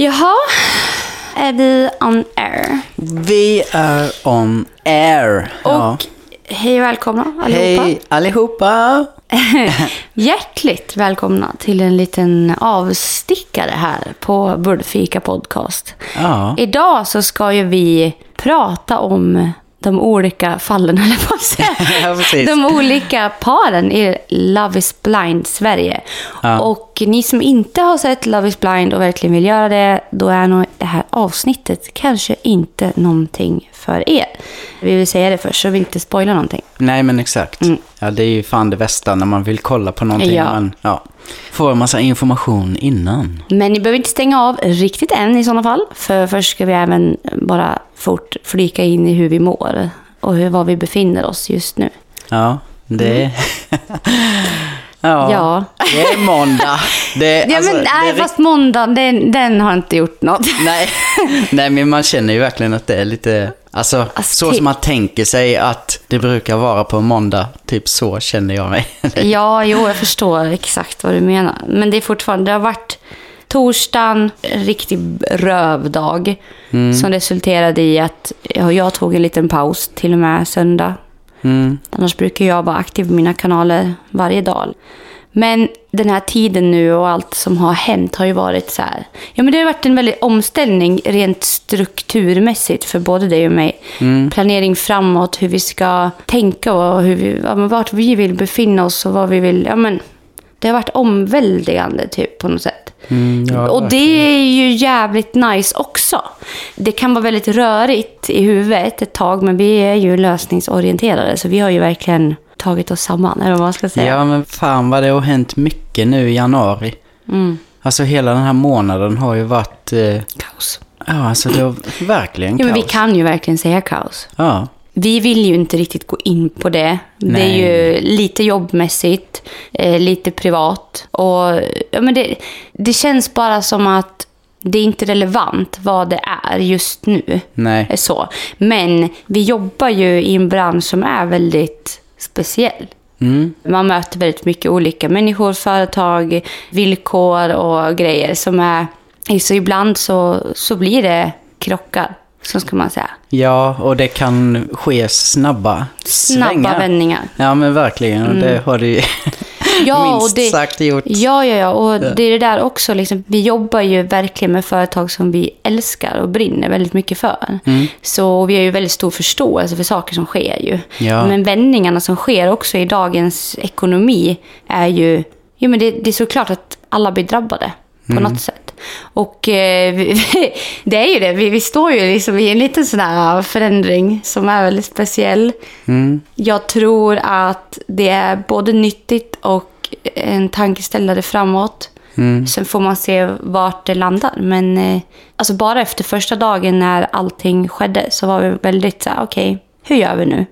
Jaha, är vi on air? Vi är on air. Ja. Och hej och välkomna allihopa. Hej allihopa! Hjärtligt välkomna till en liten avstickare här på Bullfika Podcast. Ja. Idag så ska ju vi prata om de olika fallen, eller på att säga. De olika paren i Love is blind Sverige. Ja. Och ni som inte har sett Love is blind och verkligen vill göra det, då är nog det här avsnittet kanske inte någonting för er. Vi vill säga det först så vi inte spoilar någonting. Nej men exakt. Ja, det är ju fan det bästa när man vill kolla på någonting. Mm. Ja. Men, ja. Får en massa information innan. Men ni behöver inte stänga av riktigt än i sådana fall. För först ska vi även bara fort flika in i hur vi mår. Och hur, var vi befinner oss just nu. Ja, det... ja, Ja. det är måndag. Det, Ja, alltså, men, nej, fast måndag, den, den har inte gjort något. Nej, nej, men man känner ju verkligen att det är lite... Alltså, Alltså, så som man tänker sig att det brukar vara på måndag. Typ så känner jag mig. Ja, jo, jag förstår exakt vad du menar. Men det är fortfarande, det har varit torsdagen, en riktig rövdag. Som resulterade i att ja, jag tog en liten paus till och med söndag. Mm. Annars brukar jag vara aktiv på mina kanaler varje dag. Men den här tiden nu och allt som har hänt har ju varit så här. Ja, men det har varit en väldig omställning rent strukturmässigt för både dig och mig. Planering framåt, hur vi ska tänka och hur vi, ja, vart vi vill befinna oss och vad vi vill. Ja, men det har varit omväldigande typ på något sätt. Mm, ja, och det är ju jävligt nice också. Det kan vara väldigt rörigt i huvudet ett tag, men vi är ju lösningsorienterade. Så vi har ju verkligen tagit oss samman, eller vad man ska säga. Ja, men fan vad det har hänt mycket nu i januari. Mm. Alltså hela den här månaden har ju varit... Eh, Kaos. ja, alltså det har verkligen Ja, men vi kaos. kan ju verkligen säga kaos. Ja, Vi vill ju inte riktigt gå in på det. Det är Nej. ju lite jobbmässigt, eh, lite privat. Och ja, men det, det känns bara som att det är inte relevant vad det är just nu. nej. är så. Men vi jobbar ju i en bransch som är väldigt speciell. Mm. Man möter väldigt mycket olika människor, företag, villkor och grejer som är... Så ibland så, så blir det krockar, så ska man säga. Ja, och det kan ske snabba Snabba svängar. vändningar. Ja, men verkligen. Och det har ju Ja, minst det, sagt gjort. Ja, ja, ja. Och det är det där också. Liksom, vi jobbar ju verkligen med företag som vi älskar och brinner väldigt mycket för. Mm. Så vi har ju väldigt stor förståelse för saker som sker ju. Ja. Men vändningarna som sker också i dagens ekonomi är ju... Jo, men det, det är såklart att alla blir drabbade på Mm. något sätt. Och eh, vi, det är ju det. Vi, vi står ju liksom i en liten sån här förändring som är väldigt speciell. Mm. Jag tror att det är både nyttigt och en tankeställare framåt. Mm. Sen får man se vart det landar. Men eh, alltså bara efter första dagen när allting skedde så var vi väldigt så här, okej, hur gör vi nu?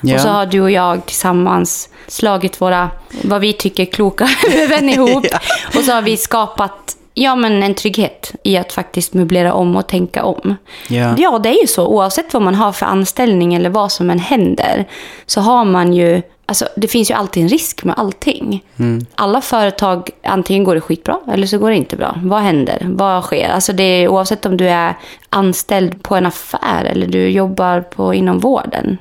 Ja. Och så har du och jag tillsammans slagit våra, vad vi tycker, kloka huvuden ihop. Ja. Och så har vi skapat Ja, men en trygghet i att faktiskt möblera om och tänka om. Ja. Ja, det är ju så. Oavsett vad man har för anställning eller vad som än händer så har man ju... Alltså, det finns ju alltid en risk med allting. Alla företag, antingen går det skitbra eller så går det inte bra. Vad händer? Vad sker? Alltså det är, oavsett om du är anställd på en affär eller du jobbar på, inom vården.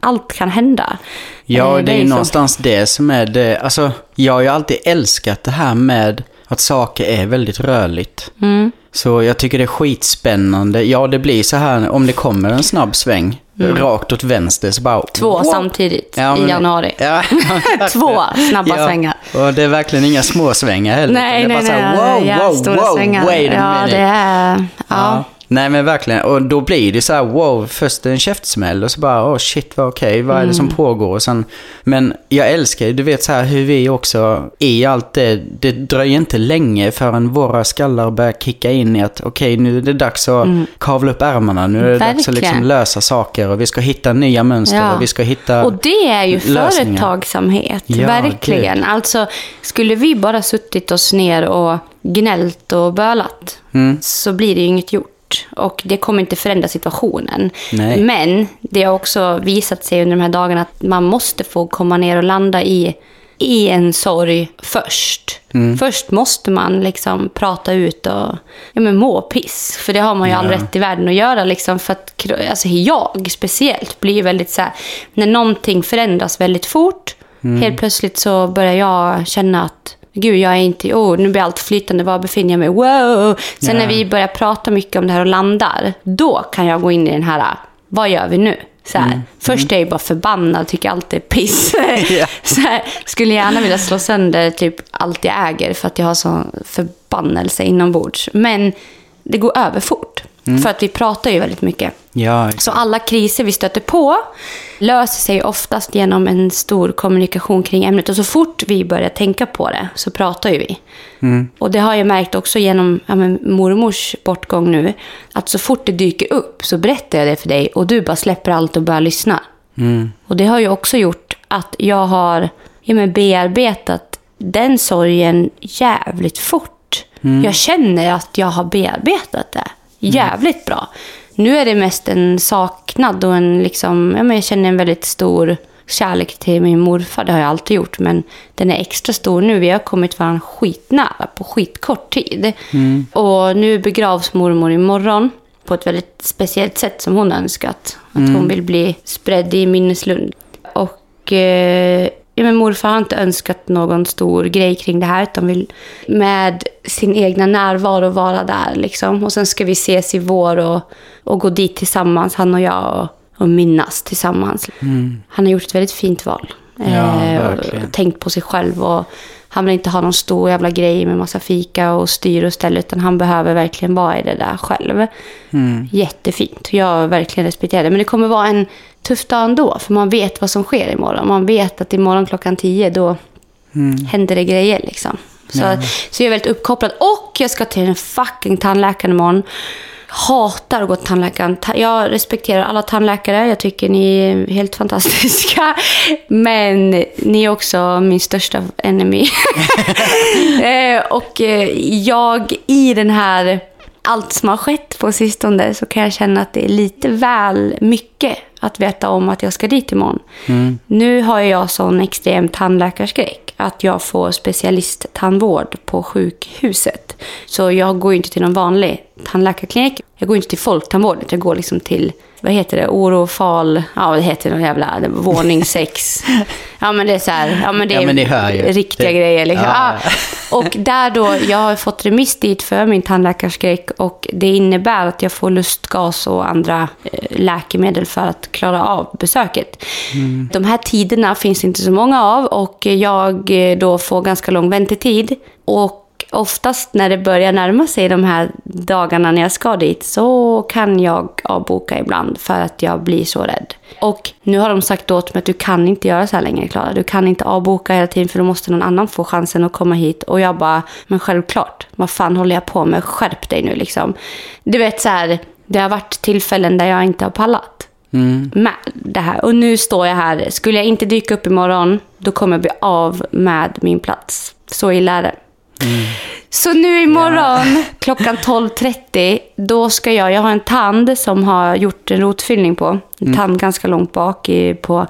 Allt kan hända. Ja, Eh, det är ju så. någonstans det som är det. Alltså, jag har ju alltid älskat det här med att saker är väldigt rörligt. Mm. Så jag tycker det är skitspännande. Ja, det blir så här om det kommer en snabb sväng. Rakt åt vänster så bara... Mm. Två wow. samtidigt Ja, i men- januari. Ja, Två snabba ja. svängar. Och det är verkligen inga små svängar heller. Nej, nej, nej. bara så här, wow, stora wow, svängar. wait a ja, minute. det är... Ja. Nej men verkligen, och då blir det så här wow, först en käftsmäll och så bara oh shit vad okej, vad är det som Mm. pågår? Och sen, men jag älskar ju, du vet så här hur vi också i allt det, det dröjer inte länge förrän våra skallar börjar kicka in i att okej nu är det dags att kavla upp ärmarna, nu är det dags att liksom Mm. Verkligen. lösa saker och vi ska hitta nya mönster Ja. och vi ska hitta... Och det är ju lösningar. företagsamhet, Ja, verkligen. Alltså, skulle vi bara suttit oss ner och gnällt och bölat Mm. så blir det ju inget gjort. Och det kommer inte förändra situationen. Nej. Men det har också visat sig under de här dagarna att man måste få komma ner och landa i, i en sorg först. Först måste man liksom prata ut och ja, men må piss. För det har man ju all Ja. rätt i världen att göra. Liksom, för att, alltså, jag speciellt blir väldigt så här, när någonting förändras väldigt fort. Helt plötsligt så börjar jag känna att Gud, jag är inte... Oh, nu blir allt flytande. Var befinner jag mig? Wow! Sen Ja. när vi börjar prata mycket om det här och landar, då kan jag gå in i den här, vad gör vi nu? Så här, Först är jag bara förbannad, tycker allt är piss. Så här, skulle gärna vilja slå sönder typ allt jag äger för att jag har sån förbannelse inombords. Men det går över fort. För att vi pratar ju väldigt mycket. Ja. Så alla kriser vi stöter på löser sig oftast genom en stor kommunikation kring ämnet. Och så fort vi börjar tänka på det så pratar ju vi. Och det har jag märkt också genom ja, mormors bortgång nu. Att så fort det dyker upp så berättar jag det för dig och du bara släpper allt och börjar lyssna. Och det har ju också gjort att jag har ja, men, bearbetat den sorgen jävligt fort. Jag känner att jag har bearbetat det jävligt bra. Nu är det mest en saknad och en liksom, ja, men jag känner en väldigt stor kärlek till min morfar. Det har jag alltid gjort, men den är extra stor nu. Vi har kommit varandra skitnära på skitkort tid. Och nu begravs mormor imorgon på ett väldigt speciellt sätt som hon önskat. Att hon vill bli spredd i minneslund. Och eh, ja, men morfar har inte önskat någon stor grej kring det här, utan vill med sin egna närvaro vara där. Liksom. Och sen ska vi ses i vår och, och gå dit tillsammans, han och jag, och, och minnas tillsammans. Han har gjort ett väldigt fint val. Mm. Ja, Eh, verkligen. och tänkt på sig själv och han vill inte ha någon stor jävla grej med massa fika och styr och ställ, utan han behöver verkligen vara i det där själv. Mm. Jättefint. Jag verkligen respekterar det. Men det kommer vara en tuff dag ändå, för man vet vad som sker imorgon. Man vet att imorgon klockan tio, då händer det grejer liksom. Så, så jag är väldigt uppkopplad. Och jag ska till en fucking tandläkare imorgon. Hatar att gå till tandläkaren. Jag respekterar alla tandläkare. Jag tycker ni är helt fantastiska. Men ni är också min största enemy. Eh, och eh, jag i den här allt som har skett på sistone så kan jag känna att det är lite väl mycket att veta om att jag ska dit imorgon. Nu har jag sån extrem tandläkarskräck att jag får specialisttandvård på sjukhuset. Så jag går inte till någon vanlig tandläkarklinik. Jag går inte till folktandvården. Jag går liksom till, vad heter det, orofal, ja det heter någon jävla våning sex. Ja men det är så här, ja men det är Ja, men riktiga Det- grejer liksom. Ja. Ja. Och där då, jag har fått remiss dit för min tandläkarskräck och det innebär att jag får lustgas och andra eh, läkemedel för att klara av besöket. De här tiderna finns inte så många av och jag eh, då får ganska lång väntetid. Och oftast när det börjar närma sig de här dagarna när jag ska dit så kan jag avboka ibland för att jag blir så rädd. Och nu har de sagt åt mig att du kan inte göra så här längre Klara. Du kan inte avboka hela tiden för då måste någon annan få chansen att komma hit. Och jag bara, men självklart. Vad fan håller jag på med? Skärp dig nu liksom. Du vet så här, det har varit tillfällen där jag inte har pallat med det här. Och nu står jag här. Skulle jag inte dyka upp imorgon, då kommer jag bli av med min plats. Så illa är det. Så nu imorgon klockan 12.30, då ska jag, jag har en tand som har gjort en rotfyllning på. En tand ganska långt bak i, på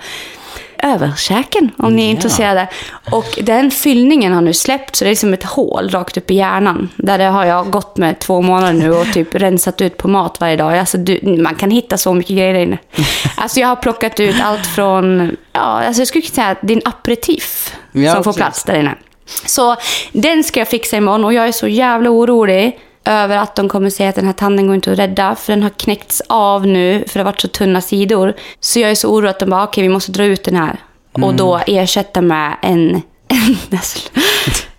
överkäken om ni är Ja. intresserade. Och den fyllningen har nu släppt så det är som ett hål rakt upp i hjärnan. Där det har jag gått med två månader nu och typ rensat ut på mat varje dag. Alltså, du, man kan hitta så mycket grejer där inne. Alltså jag har plockat ut allt från, ja, alltså jag skulle kunna säga en aperitif Ja, som får plats där inne. Så den ska jag fixa imorgon och jag är så jävla orolig över att de kommer säga att den här tanden går inte att rädda för den har knäckts av nu för det har varit så tunna sidor. Så jag är så orolig att de bara, okej vi måste dra ut den här och då ersätta med en en,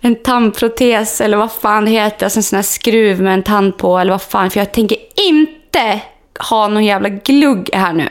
en tandprotes eller vad fan det heter, alltså en sån här skruv med en tand på eller vad fan. För jag tänker inte ha någon jävla glugg här nu.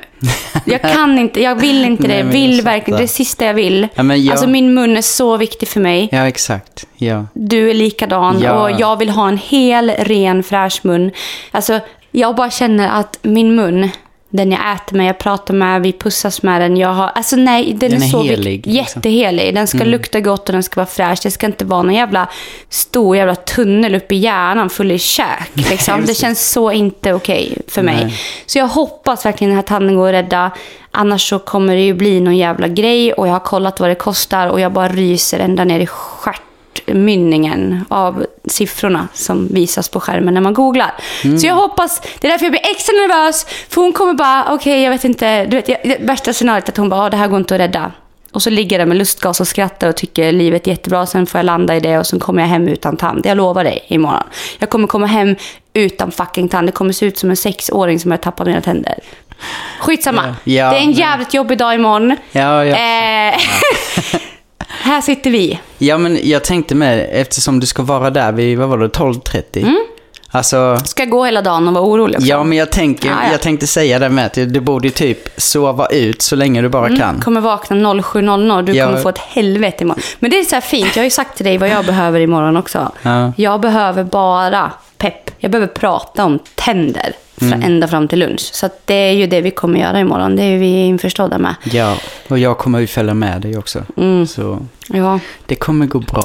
Jag kan inte, jag vill inte Nej, det. jag vill verkligen, det är det sista jag vill. Ja, men jag- Alltså min mun är så viktig för mig. Ja, exakt. Ja. Du är likadan Ja. och jag vill ha en hel, ren, fräsch mun. Alltså, jag bara känner att min mun, den jag äter med, jag pratar med, vi pussas med den. Jag har, alltså nej, den, Den är, är så helig, liksom. Jättehelig. Den ska lukta gott och den ska vara fräsch. Det ska inte vara någon jävla stor jävla tunnel upp i hjärnan full i käk. Liksom. det precis. känns så inte okej för mig. Nej. Så jag hoppas verkligen den här tanden går att rädda. Annars så kommer det ju bli någon jävla grej och jag har kollat vad det kostar och jag bara ryser ända ner i stjärtmynningen av siffrorna som visas på skärmen när man googlar. Så jag hoppas, det är därför jag blir extra nervös, för hon kommer bara, okej jag vet inte, du vet, jag, det värsta scenariot är att hon bara, "Ja, det här går inte att rädda. Och så ligger jag där med lustgas och skrattar och tycker livet är jättebra. Sen får jag landa i det och sen kommer jag hem utan tand. Jag lovar dig imorgon. Jag kommer komma hem utan fucking tand. Det kommer se ut som en sexåring som har tappat mina tänder. Skitsamma. Ja, det är en men- jävligt jobbig dag imorgon. Ja, ja. Eh, här sitter vi. ja, men jag tänkte med, eftersom du ska vara där vid, vad var det, 12.30? Mm. Alltså, Ska gå hela dagen och vara orolig också. ja men jag, tänker, Ja, ja. jag tänkte säga det med att du borde ju typ sova ut så länge du bara kan. kommer vakna 07.00. Du Ja. kommer få ett helvete imorgon. Men det är så här fint. Jag har ju sagt till dig vad jag behöver imorgon också. Ja. Jag behöver bara pepp. Jag behöver prata om tänder. Mm. Ända fram till lunch. Så det är ju det vi kommer göra imorgon. Det är vi införstådda med. Ja, och jag kommer ju följa med dig också. Mm. Så Ja. det kommer gå bra.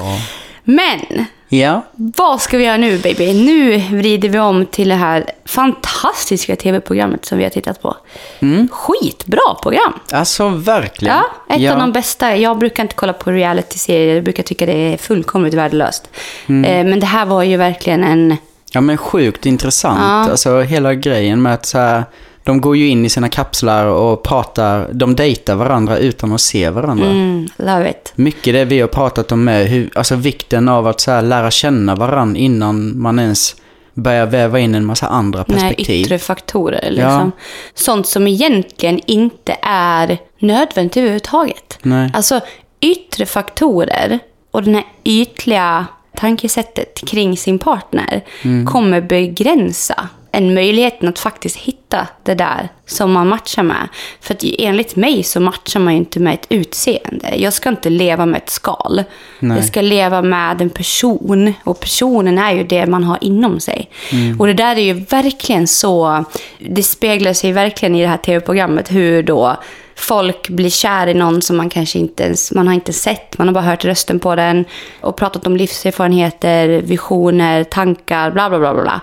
Men, Ja, vad ska vi göra nu baby? Nu vrider vi om till det här fantastiska tv-programmet som vi har tittat på. Mm. Skitbra program! alltså verkligen. Ja, ett av de bästa. Jag brukar inte kolla på reality-serier. Jag brukar tycka det är fullkomligt värdelöst. Mm. Eh, Men det här var ju verkligen en... Ja men sjukt intressant. Ja. Alltså hela grejen med att så här, de går ju in i sina kapslar och pratar, de dejtar varandra utan att se varandra. Mm, love it. Mycket det vi har pratat om är hur, alltså vikten av att så lära känna varandra innan man ens börjar väva in en massa andra Nej, perspektiv. yttre faktorer. Liksom. Sånt som egentligen inte är nödvändigt överhuvudtaget. Nej. Alltså yttre faktorer och den här ytliga tankesättet kring sin partner Mm. kommer begränsa en möjligheten att faktiskt hitta det där som man matchar med. För att enligt mig så matchar man ju inte med ett utseende. Jag ska inte leva med ett skal. Nej. Jag ska leva med en person. Och personen är ju det man har inom sig. Och det där är ju verkligen så... Det speglar sig verkligen i det här tv-programmet hur då folk blir kär i någon som man kanske inte ens man har inte sett. Man har bara hört rösten på den och pratat om livserfarenheter, visioner, tankar, bla bla bla bla. bla.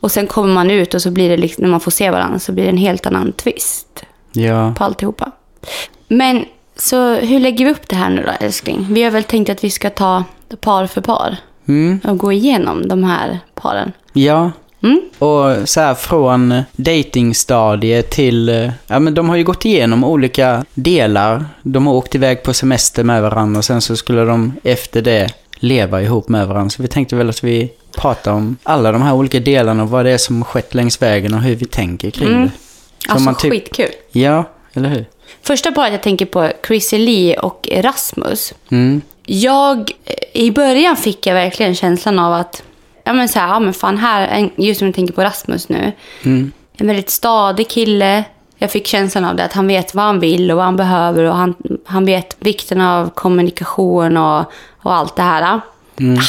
Och sen kommer man ut och så blir det liksom, när man får se varandra så blir det en helt annan twist Ja. på alltihopa. Men så hur lägger vi upp det här nu då älskling? Vi har väl tänkt att vi ska ta par för par Mm. och gå igenom de här paren. Ja. Mm? Och så här från datingstadiet till, ja men de har ju gått igenom olika delar. De har åkt iväg på semester med varandra och sen så skulle de efter det leva ihop med varandra. Så vi tänkte väl att vi pratar om alla de här olika delarna och vad det är som skett längs vägen och hur vi tänker kring Mm. det. Så Alltså man typ- skitkul. Ja, eller hur? Första paret jag tänker på är Chrissy Lee och Rasmus. Mm. Jag, i början fick jag verkligen känslan av att, ja men så här, ja men fan här, just som jag tänker på Rasmus nu. Mm. En väldigt stadig kille. Jag fick känslan av det, att han vet vad han vill och vad han behöver och han, han vet vikten av kommunikation och, och allt det här.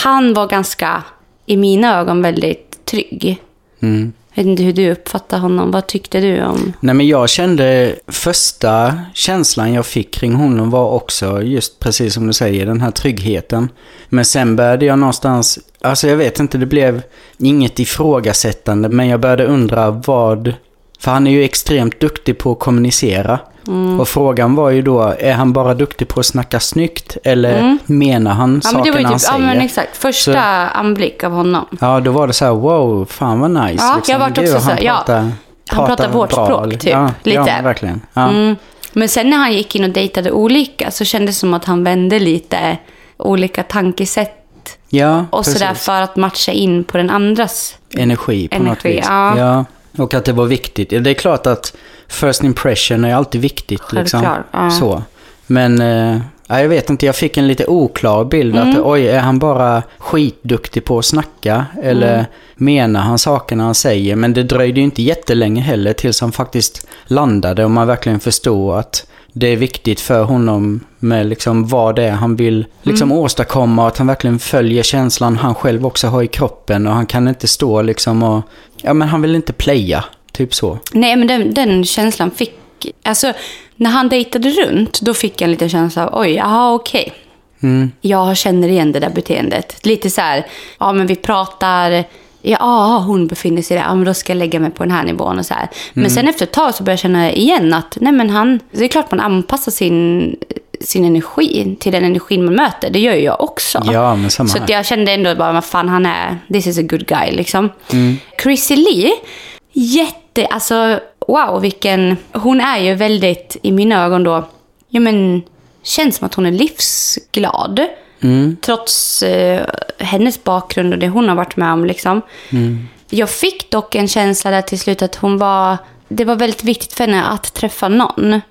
Han var ganska, i mina ögon, väldigt trygg. Mm. Jag vet inte hur du uppfattar honom. Vad tyckte du om... Nej men jag kände första känslan jag fick kring honom var också just precis som du säger, den här tryggheten. Men sen började jag någonstans, alltså jag vet inte, det blev inget ifrågasättande men jag började undra vad, för han är ju extremt duktig på att kommunicera. Mm. Och frågan var ju då, är han bara duktig på att snacka snyggt eller menar han Mm. Ja, sakerna ju han typ, ja säger? men exakt. Första anblick av honom. Ja, då var det så här, wow, fan vad nice. Ja, jag vart Gud, också så han ja, pratar, han pratar vårt bra. språk, typ, Ja, lite. Ja, verkligen. Ja. Mm. Men sen när han gick in och dejtade olika så kändes det som att han vände lite olika tankesätt Ja, och precis. sådär för att matcha in på den andras. Energi på något Energi, vis. ja. Och att det var viktigt. Ja, Det är klart att first impression är alltid viktigt. Liksom. Självklart, ja. Så. Men eh, ja, jag vet inte, jag fick en lite oklar bild. Mm. Att oj, är han bara skitduktig på att snacka? Eller Mm. menar han sakerna han säger? Men det dröjde ju inte jättelänge heller tills han faktiskt landade och man verkligen förstod att det är viktigt för honom med liksom vad det är han vill liksom Mm. åstadkomma och att han verkligen följer känslan han själv också har i kroppen och han kan inte stå liksom och, ja men han vill inte playa, typ så. Nej, men den, den känslan fick... Alltså, när han dejtade runt, då fick jag en liten känsla av oj, jaha, okej. Mm. Jag känner igen det där beteendet. Lite så här, ja men vi pratar ja, ah, hon befinner sig där, ja, men då ska jag lägga mig på den här nivån och så här. Men sen efter ett tag så börjar jag känna igen att, nej men han, det är klart man anpassar sin, sin energi till den energin man möter. Det gör ju jag också. Ja, men samma Så här. att jag kände ändå bara, vad fan han är, this is a good guy liksom. Mm. Chrissy Lee, jätte, alltså wow vilken, hon är ju väldigt, i mina ögon då, ja men, känns som att hon är livsglad. Mm. Trots eh, hennes bakgrund och det hon har varit med om liksom. Mm. Jag fick dock en känsla där till slut att hon var, det var väldigt viktigt för henne att träffa någon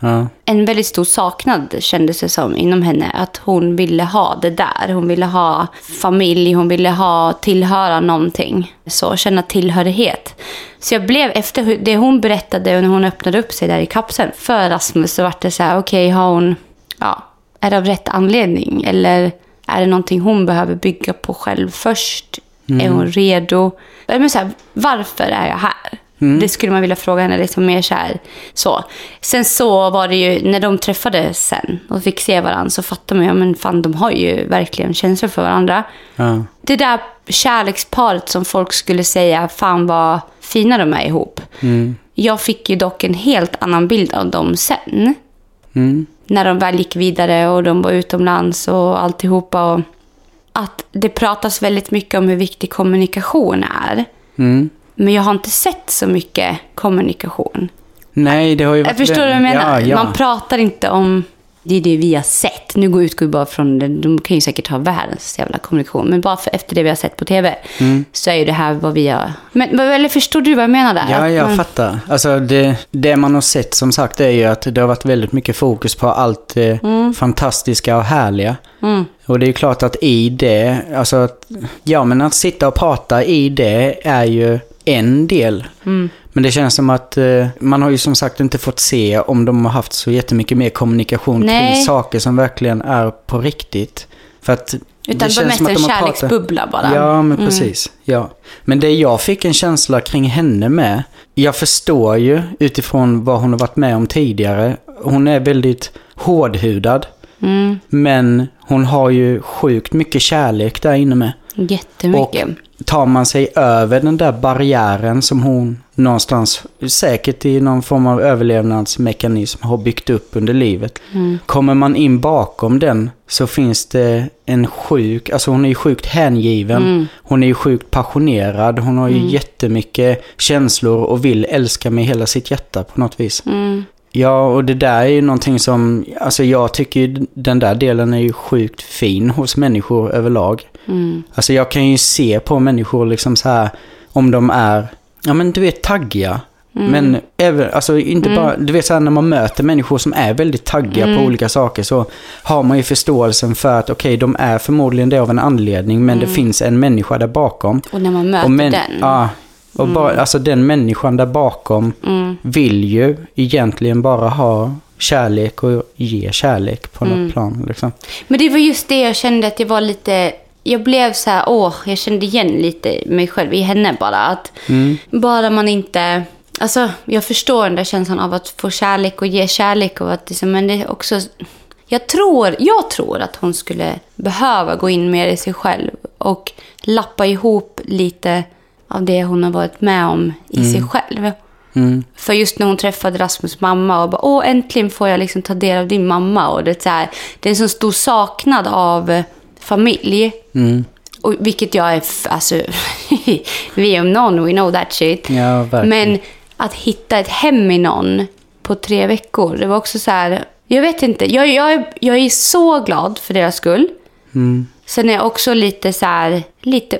Ja. en väldigt stor saknad kändes det som inom henne. Att hon ville ha det där. Hon ville ha familj, hon ville ha tillhöra någonting. Så känna tillhörighet. Så jag blev, efter det hon berättade när hon öppnade upp sig där i kapseln för Rasmus så var det så här, okej, har hon, ja, är det av rätt anledning? Eller är det någonting hon behöver bygga på själv först? Är hon redo? Men så här, varför är jag här? Det skulle man vilja fråga henne liksom mer så här. Så. Sen så var det ju, när de träffades sen och fick se varandra så fattade man ju, ja, men fan de har ju verkligen känslor för varandra. Ja. Det där kärleksparet som folk skulle säga, fan vad fina de är ihop. Jag fick ju dock en helt annan bild av dem sen. Mm. När de väl gick vidare och de var utomlands och alltihopa. Och att det pratas väldigt mycket om hur viktig kommunikation är. Mm. Men jag har inte sett så mycket kommunikation. Nej, det har ju varit... Jag förstår vad jag menar. Ja, ja. Man pratar inte om... Det är det vi har sett. Nu går utgår bara från det. De kan ju säkert ha världens jävla kommunikation. Men bara för, efter det vi har sett på tv så är ju det här vad vi har... Men, eller förstår du vad jag menar där? Ja, jag man- fattar. Alltså det, det man har sett som sagt är ju att det har varit väldigt mycket fokus på allt det fantastiska och härliga. Mm. Och det är ju klart att i det, alltså att, ja men att sitta och prata i det är ju en del. Mm. Men det känns som att eh, man har ju som sagt inte fått se om de har haft så jättemycket mer kommunikation Nej. kring saker som verkligen är på riktigt. För att Utan det var mest som att en pratat- kärleksbubbla bara. Mm. Ja, men precis. Ja. Men det jag fick en känsla kring henne med, jag förstår ju utifrån vad hon har varit med om tidigare. Hon är väldigt hårdhudad, Mm. men hon har ju sjukt mycket kärlek där inne med. Jättemycket. Tar man sig över den där barriären som hon någonstans, säkert i någon form av överlevnadsmekanism, har byggt upp under livet. Kommer man in bakom den så finns det en sjuk, alltså hon är ju sjukt hängiven. Hon är ju sjukt passionerad. Hon har ju jättemycket känslor och vill älska med hela sitt hjärta på något vis. Mm. Ja, och det där är ju någonting som, alltså jag tycker ju den där delen är ju sjukt fin hos människor överlag. Mm. Alltså jag kan ju se på människor liksom så här, om de är, ja men du vet taggiga. Mm. Men även, alltså inte bara, du vet så här när man möter människor som är väldigt taggiga Mm. på olika saker så har man ju förståelsen för att okej, de är förmodligen det av en anledning men det finns en människa där bakom. Och när man möter Och den. Ja, och bara, alltså den människan där bakom Mm. vill ju egentligen bara ha kärlek och ge kärlek på Mm. något plan. Liksom. Men det var just det jag kände att jag var lite... Jag blev så här, åh, jag kände igen lite mig själv i henne bara. Att bara man inte... Alltså, jag förstår den där känslan av att få kärlek och ge kärlek och att liksom, men det är också... Jag tror, jag tror att hon skulle behöva gå in mer i sig själv och lappa ihop lite av det hon har varit med om i sig själv. Mm. För just när hon träffade Rasmus mamma och bara, åh äntligen får jag liksom ta del av din mamma. Och det, är så här, det är en så stor saknad av familj. Mm. Och, vilket jag är, alltså, vi om någon, we know that shit. Ja. Men att hitta ett hem i någon på tre veckor, det var också så här, jag vet inte, jag, jag, jag är så glad för deras skull. Mm. Sen är jag också lite så här, lite,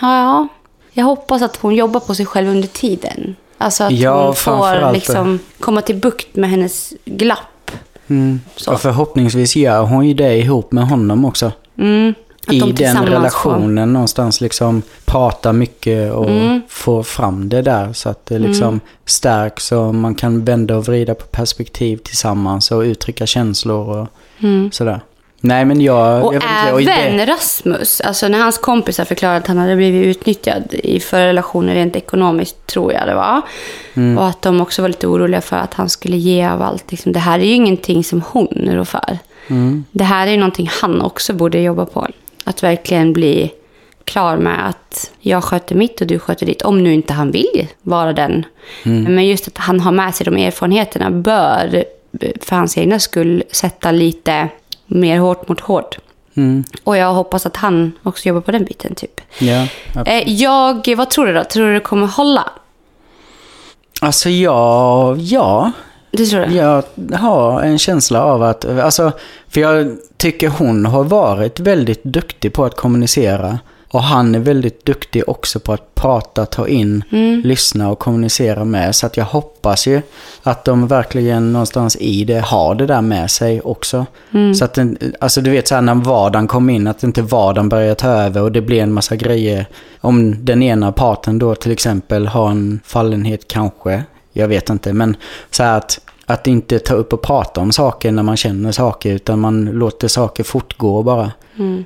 ja, jag hoppas att hon jobbar på sig själv under tiden. Alltså att Ja, hon får liksom komma till bukt med hennes glapp. Mm. Och förhoppningsvis gör hon ju det ihop med honom också. Mm, I de den relationen någonstans liksom prata mycket och Mm. få fram det där så att det liksom stärks och man kan vända och vrida på perspektiv tillsammans och uttrycka känslor och sådär. Nej men jag... Och jag inte, även det, Rasmus, alltså när hans kompisar förklarade att han hade blivit utnyttjad i förra relationer rent ekonomiskt, tror jag det var. Mm. Och att de också var lite oroliga för att han skulle ge av allt. Liksom, det här är ju ingenting som hon rår för. Mm. Det här är ju någonting han också borde jobba på. Att verkligen bli klar med att jag sköter mitt och du sköter ditt. Om nu inte han vill vara den. Men just att han har med sig de erfarenheterna bör för hans egna skull sätta lite mer hårt mot hårt. Mm. Och jag hoppas att han också jobbar på den biten typ. Ja, absolut. Eh, jag, vad tror du då? Tror du det kommer hålla? Alltså ja, ja. Det tror du? Jag har en känsla av att, alltså, för jag tycker hon har varit väldigt duktig på att kommunicera. Och han är väldigt duktig också på att prata, ta in, lyssna och kommunicera med. Så att jag hoppas ju att de verkligen någonstans i det har det där med sig också. Så att, den, alltså du vet så här när vardagen kom in, att inte vardagen börjar ta över och det blir en massa grejer. Om den ena parten då till exempel har en fallenhet kanske, jag vet inte, men så här att att inte ta upp och prata om saker när man känner saker, utan man låter saker fortgå bara.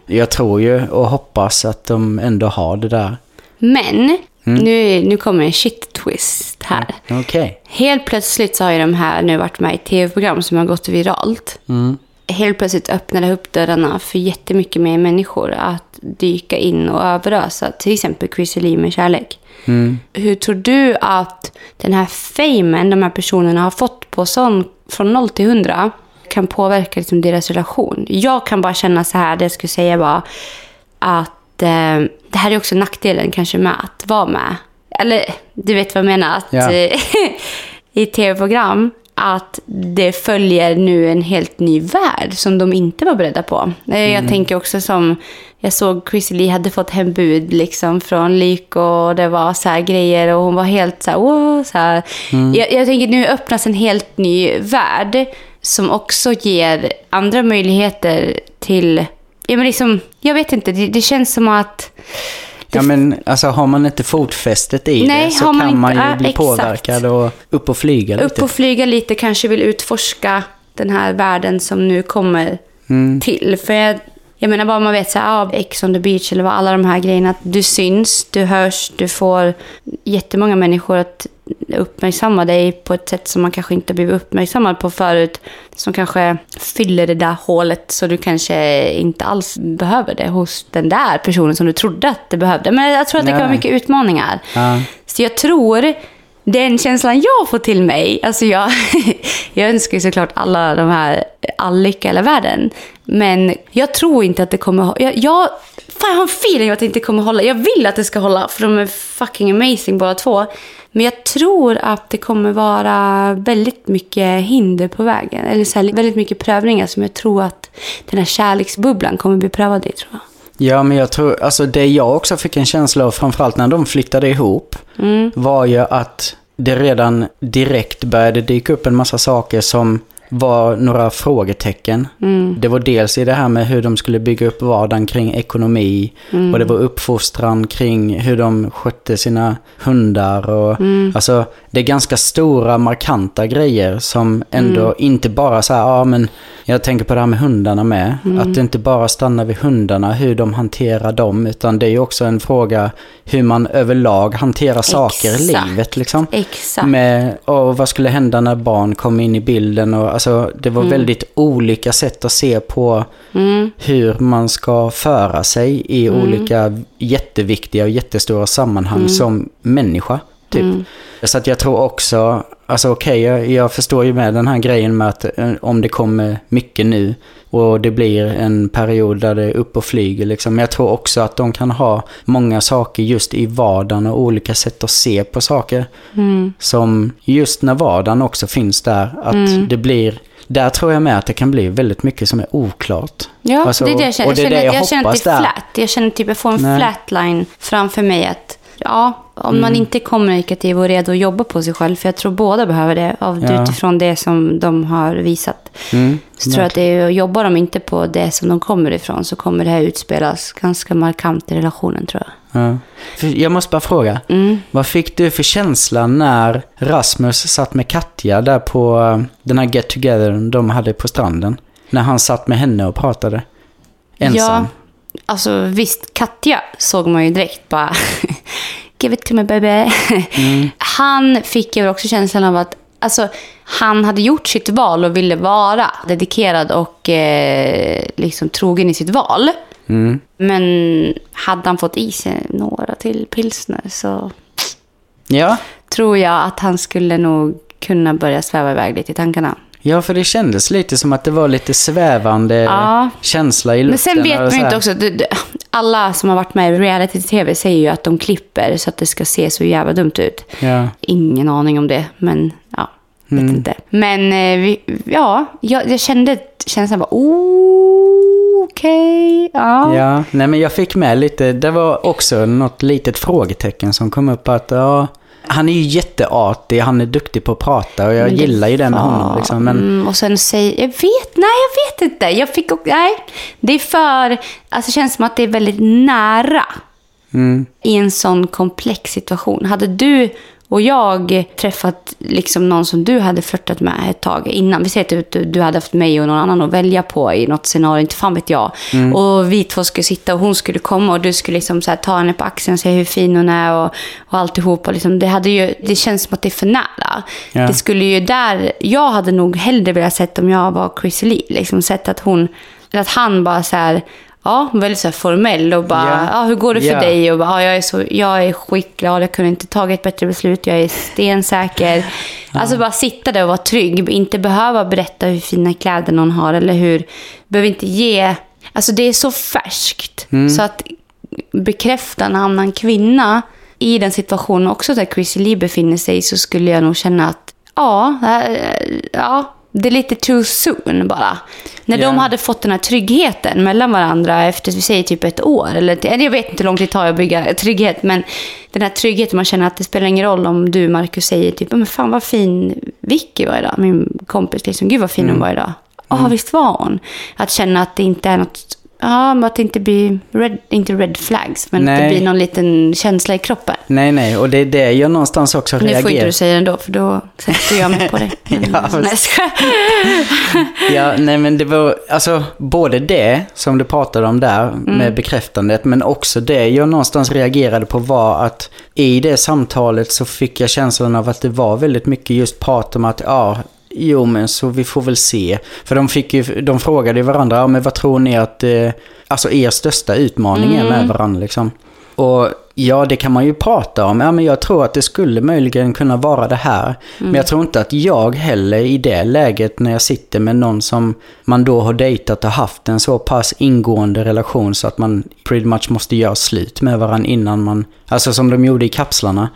Jag tror ju och hoppas att de ändå har det där. Men, nu, nu kommer en shit twist här. Okej. Helt plötsligt så har ju de här nu varit med i tv-program som har gått viralt. Mm. Helt plötsligt öppnade upp dörrarna för jättemycket mer människor att dyka in och överösa. Till exempel Chrissy Lee med kärlek. Mm. Hur tror du att den här famen de här personerna har fått på sån, från 0 till 100 kan påverka liksom deras relation? Jag kan bara känna så här, det jag skulle säga var att eh, det här är också nackdelen kanske med att vara med. Eller du vet vad jag menar? Att, eh, I tv-program att det följer nu en helt ny värld som de inte var beredda på. Eh, Jag tänker också som, jag såg Chrissy Lee hade fått hem bud liksom från Lyko och det var så här grejer och hon var helt så här, wow, så här. Jag, jag tänker nu öppnas en helt ny värld som också ger andra möjligheter till, ja men liksom, jag vet inte, det, det känns som att Ja men alltså har man inte fotfästet i Nej, det så man kan inte- man ju bli exakt. påverkad och upp och flyga lite. upp och flyga lite, kanske vill utforska den här världen som nu kommer till. För jag, jag menar bara man vet så här, ah, Ex on the beach eller vad alla de här grejerna, att du syns, du hörs, du får jättemånga människor att uppmärksamma dig på ett sätt som man kanske inte blivit uppmärksammad på förut. Som kanske fyller det där hålet så du kanske inte alls behöver det hos den där personen som du trodde att det behövde. Men jag tror att det kan vara mycket utmaningar. Ja. Så jag tror, den känslan jag får till mig, alltså jag, jag önskar ju såklart alla de här, all lycka i hela världen. Men jag tror inte att det kommer jag, jag, fan jag har en feeling att det inte kommer hålla. Jag vill att det ska hålla, för de är fucking amazing båda två. Men jag tror att det kommer vara väldigt mycket hinder på vägen. Eller så här, väldigt mycket prövningar som jag tror att den här kärleksbubblan kommer bli prövad i, tror jag. Ja, men jag tror, alltså det jag också fick en känsla av, framförallt när de flyttade ihop, var ju att det redan direkt började dyka upp en massa saker som var några frågetecken. Det var dels i det här med hur de skulle bygga upp vardagen kring ekonomi och det var uppfostran kring hur de skötte sina hundar och alltså det är ganska stora markanta grejer som ändå inte bara så här, ja men jag tänker på det här med hundarna med. Att det inte bara stannar vid hundarna, hur de hanterar dem, utan det är ju också en fråga hur man överlag hanterar saker i Exakt. livet liksom. Exakt. Med, och vad skulle hända när barn kom in i bilden? Och, alltså, det var väldigt olika sätt att se på hur man ska föra sig i olika jätteviktiga och jättestora sammanhang som människa. Typ. Så att jag tror också, alltså okej, jag, jag förstår ju med den här grejen med att eh, om det kommer mycket nu och det blir en period där det är upp och flyger liksom. Men jag tror också att de kan ha många saker just i vardagen och olika sätt att se på saker. Som just när vardagen också finns där, att det blir där tror jag med att det kan bli väldigt mycket som är oklart. Ja, Alltså, det är det jag känner. och det är jag det känner, jag jag känner att hoppas det är där. flat. Jag känner typ jag får en Nej. flatline framför mig. att Ja, om Mm. man inte är kommunikativ och redo att jobba på sig själv, för jag tror båda behöver det, av, Ja. utifrån det som de har visat. Mm, Så tror jag att det är, jobbar de inte på det som de kommer ifrån så kommer det här utspelas ganska markant i relationen tror jag. Ja. Jag måste bara fråga, Mm. vad fick du för känsla när Rasmus satt med Katja där på eh, den här get together de hade på stranden? När han satt med henne och pratade? Ensam? Ja, alltså visst, Katja såg man ju direkt bara Give it to me baby. Mm. Han fick ju också känslan av att alltså, han hade gjort sitt val och ville vara dedikerad och eh, liksom trogen i sitt val. Mm. Men hade han fått i sig några till pilsner så Ja. tror jag att han skulle nog kunna börja sväva iväg lite i tankarna. Ja, för det kändes lite som att det var lite svävande Ja. känsla i luften. Men sen vet man ju inte också, det- det- alla som har varit med i reality-tv säger ju att de klipper så att det ska se så jävla dumt ut. Ja. Ingen aning om det, men ja, vet Mm. inte. Men eh, vi, ja, jag, jag kände känslan bara, oh, okej, ja. Ja, nej men jag fick med lite, det var också något litet frågetecken som kom upp att ja, han är ju jätteartig, han är duktig på att prata och jag Men gillar ju det med honom liksom. Men Mm, och sen säger, jag vet, nej jag vet inte. Jag fick också, nej. Det är för, alltså det känns som att det är väldigt nära mm, i en sån komplex situation. Hade du och jag träffat liksom någon som du hade flörtat med ett tag innan. Vi säger att du, du hade haft mig och någon annan att välja på i något scenario, inte fan vet jag. Mm. Och vi två skulle sitta och hon skulle komma och du skulle liksom ta henne på axeln och säga hur fin hon är och, och alltihopa. Liksom, det, hade ju, det känns som att det är för nära. Ja. Det skulle ju där, jag hade nog hellre velat sett om jag var Chrissy Lee, liksom sett att hon, att han bara så här, ja, väldigt så formell och bara, Ja. ja, hur går det för Ja. dig? Och bara, ja, jag, är så, jag är skitglad, jag kunde inte tagit ett bättre beslut, jag är stensäker. Alltså bara sitta där och vara trygg, inte behöva berätta hur fina kläder någon har eller hur, behöver inte ge, alltså det är så färskt. Så att bekräfta en annan kvinna i den situationen också där Chrissy Lee befinner sig så skulle jag nog känna att ja, äh, ja det är lite too soon bara. När Ja. de hade fått den här tryggheten mellan varandra efter, vi säger typ ett år. Eller, jag vet inte hur lång tid det tar att bygga trygghet. Men den här tryggheten, man känner att det spelar ingen roll om du, Marcus, säger typ, men fan vad fin Vicky var idag. Min kompis, liksom, gud vad fin Mm. hon var idag. Ja, visst var hon. Att känna att det inte är något, ja, men att det inte blir, red, inte red flags, men att det Nej. blir någon liten känsla i kroppen. nej, nej, och det är det jag någonstans också Nu får inte reagerar du säga det ändå, för då sätter jag mig på det. Ja, Nej. Ja, nej men det var, alltså både det som du pratade om där Mm. med bekräftandet, men också det jag någonstans reagerade på var att i det samtalet så fick jag känslan av att det var väldigt mycket just prat om att, ja, jo men så vi får väl se. För de fick ju, de frågade varandra, ja men vad tror ni att, eh, alltså er största utmaning är med varandra liksom? Och ja, det kan man ju prata om. Ja, men jag tror att det skulle möjligen kunna vara det här. Men jag tror inte att jag heller i det läget när jag sitter med någon som man då har dejtat och haft en så pass ingående relation så att man pretty much måste göra slut med varandra innan man, alltså som de gjorde i kapslarna.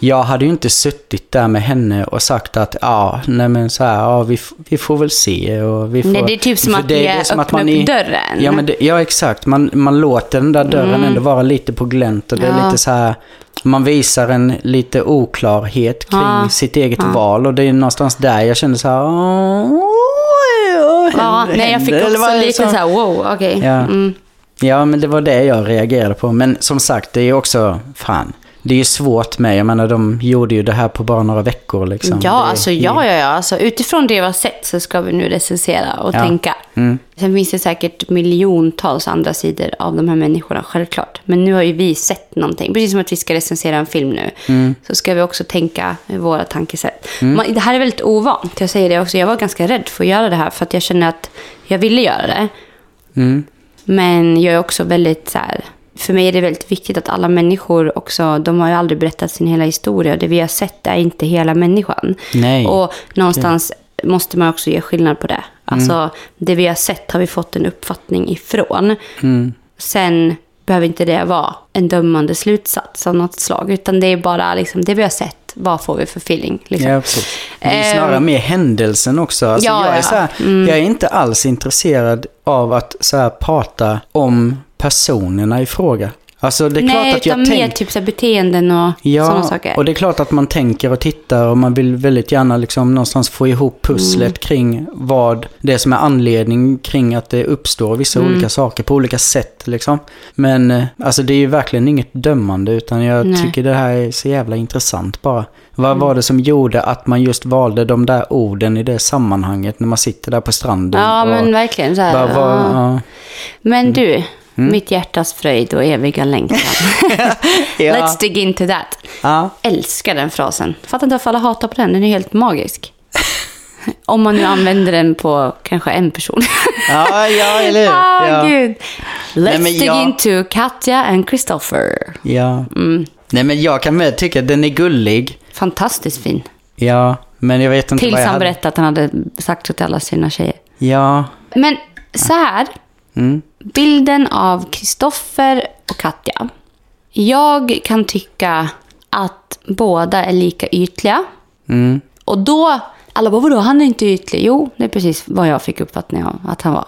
Jag hade ju inte suttit där med henne och sagt att ja, nej men så här, ja vi, vi får väl se och vi får... Nej, det är typ som att det- det är som att man upp i- dörren. Ja, men det, ja exakt. Man, man låter den där dörren ändå vara lite på glänt och det Mm. Ja. lite så här... Man visar en lite oklarhet kring Ja. sitt eget val och det är någonstans där jag kände så här... "Åh, Ja, nej, jag fick händer." Eller också lite så här, wow, okej. Ja. Mm. Ja, men det var det jag reagerade på. Men som sagt, det är också... Fan. Det är ju svårt med. Jag menar, de gjorde ju det här på bara några veckor liksom. Ja, Det alltså, ja, ja, ja. Alltså, utifrån det vi har sett så ska vi nu recensera och Ja. tänka. Mm. Sen finns det säkert miljontals andra sidor av de här människorna, självklart. Men nu har ju vi sett någonting. Precis som att vi ska recensera en film nu. Mm. Så ska vi också tänka våra tankesätt. Man, det här är väldigt ovant, jag säger det också. Jag var ganska rädd för att göra det här för att jag känner att jag ville göra det. Mm. Men jag är också väldigt så här, för mig är det väldigt viktigt att alla människor också, de har ju aldrig berättat sin hela historia. Och det vi har sett är inte hela människan. Nej. Och någonstans måste man också ge skillnad på det. Alltså, det vi har sett har vi fått en uppfattning ifrån. Mm. Sen behöver inte det vara en dömande slutsats av något slag. Utan det är bara liksom, det vi har sett, vad får vi för feeling? Liksom. Ja, precis. Det är Ehm. snarare mer händelsen också. Alltså, Ja, jag, är ja. så här, jag är inte alls intresserad av att så här, prata om personerna i fråga. Alltså det är Nej, klart att jag utan mer tänker... typ så här, beteenden och sådana Ja, saker. och det är klart att man tänker och tittar och man vill väldigt gärna liksom någonstans få ihop pusslet Mm. kring vad det är som är anledning kring att det uppstår vissa Mm. olika saker på olika sätt liksom. Men eh, alltså det är ju verkligen inget dömande utan jag Nej. tycker det här är så jävla intressant bara. Vad Mm. var det som gjorde att man just valde de där orden i det sammanhanget när man sitter där på stranden? Ja, och men verkligen så här. bara, vad- ja. ja. Men du, Mm. mitt hjärtas fröjd och eviga längtan. Ja. Let's dig into that. Ja. Älskar den frasen. Fattar inte varför alla hatar på den, den är helt magisk. Om man nu använder den på kanske en person. Ja, ja, eller hur? Ah, ja. gud. Let's Nej, dig jag- into Katja and Christopher. Ja. Mm. Nej, men jag kan med tycka att den är gullig. Fantastiskt fin. Ja, men jag vet inte Tills vad jag han hade. berättade att han hade sagt så till alla sina tjejer. Ja. Men så här. Mm. Bilden av Kristoffer och Katja. Jag kan tycka att båda är lika ytliga. Mm. Och då, alla bara vadå, han är inte ytlig. Jo, det är precis vad jag fick uppfattning av att han var.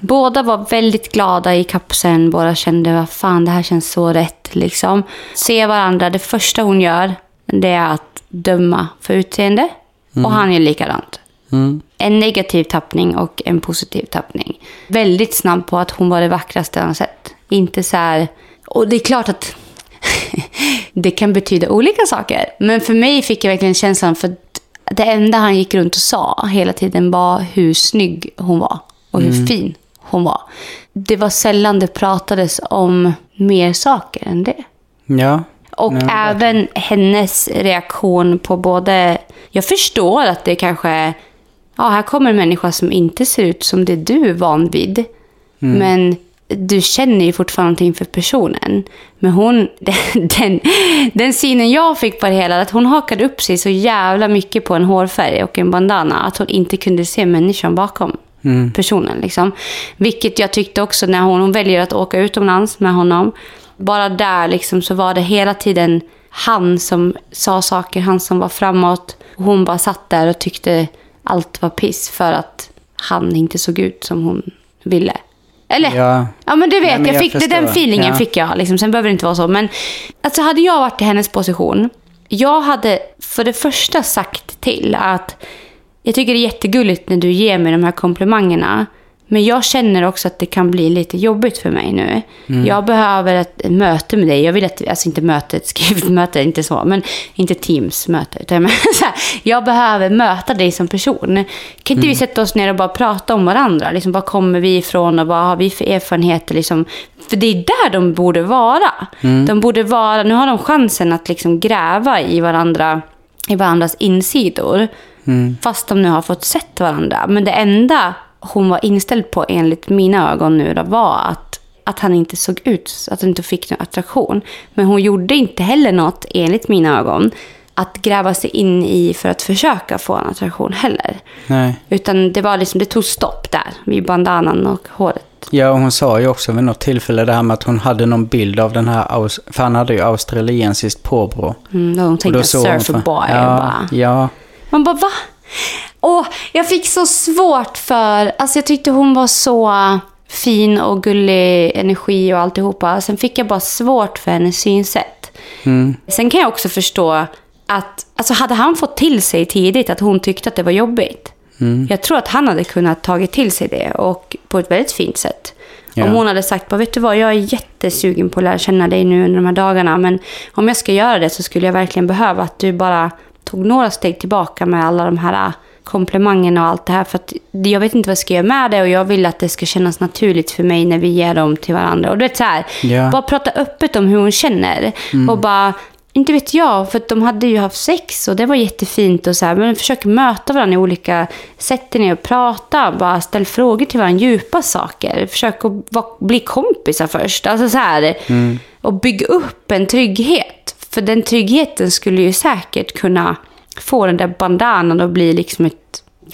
Båda var väldigt glada i kapseln, båda kände vad fan det här känns så rätt liksom. Se varandra, det första hon gör, det är att döma för utseende. Och han är likadant. Mm. En negativ tappning och en positiv tappning. Väldigt snabb på att hon var det vackraste han sett. Inte så här... Och det är klart att det kan betyda olika saker. Men för mig fick jag verkligen känslan för det enda han gick runt och sa hela tiden var hur snygg hon var. Och hur fin hon var. Det var sällan det pratades om mer saker än det. Ja. Och Ja, även hennes reaktion på både... Jag förstår att det kanske... Ja, här kommer en människa som inte ser ut som det du är van vid. Men du känner ju fortfarande någonting för personen. Men hon... Den, den, den synen jag fick på det hela, att hon hakade upp sig så jävla mycket på en hårfärg och en bandana. Att hon inte kunde se människan bakom personen. Liksom. Vilket jag tyckte också när hon, hon väljer att åka utomlands med honom. Bara där liksom så var det hela tiden han som sa saker, han som var framåt. Och hon bara satt där och tyckte allt var piss för att han inte såg ut som hon ville. Eller? Ja. Ja men du vet, Nej, men jag jag fick, det, den feelingen Ja. fick jag. Liksom. Sen behöver det inte vara så. Men alltså, hade jag varit i hennes position. Jag hade för det första sagt till att jag tycker det är jättegulligt när du ger mig de här komplimangerna. Men jag känner också att det kan bli lite jobbigt för mig nu. Mm. Jag behöver ett möte med dig. Jag vill att, alltså inte möte, ett skrivet möte, inte så, men inte Teams-möte. Utan men så här, jag behöver möta dig som person. Kan inte vi sätta oss ner och bara prata om varandra? Liksom, var kommer vi ifrån och vad har vi för erfarenheter? Liksom? För det är där de borde vara. De borde vara, nu har de chansen att liksom gräva i varandra i varandras insidor. Fast de nu har fått sett varandra. Men det enda hon var inställd på enligt mina ögon nu då, var att, att han inte såg ut, att han inte fick någon attraktion. Men hon gjorde inte heller något, enligt mina ögon, att gräva sig in i för att försöka få en attraktion heller. Nej. Utan det var liksom, det tog stopp där, vid bandanan och håret. Ja, och hon sa ju också vid något tillfälle det här med att hon hade någon bild av den här, för han hade ju australiensiskt påbrå. Mm, hon Och tänkte hon för- surferboy. Ja, bara, ja. Man bara, va? Och jag fick så svårt för... Alltså jag tyckte hon var så fin och gullig energi och alltihopa. Sen fick jag bara svårt för hennes synsätt. Sen kan jag också förstå att... Alltså hade han fått till sig tidigt att hon tyckte att det var jobbigt. Jag tror att han hade kunnat tagit till sig det och på ett väldigt fint sätt. Ja. Om hon hade sagt, bara, vet du vad, jag är jättesugen på att lära känna dig nu under de här dagarna. Men om jag ska göra det så skulle jag verkligen behöva att du bara tog några steg tillbaka med alla de här äh, komplimangerna och allt det här. För att jag vet inte vad jag ska göra med det och jag vill att det ska kännas naturligt för mig när vi ger dem till varandra. Och du vet så här, Ja. bara prata öppet om hur hon känner. Och bara, inte vet jag, för de hade ju haft sex och det var jättefint och så här. Men försök möta varandra i olika sätt och prata. Bara ställ frågor till varandra, djupa saker. Försök att bli kompisar först. Alltså så här. Och bygga upp en trygghet. För den tryggheten skulle ju säkert kunna få den där bandanan att bli liksom ett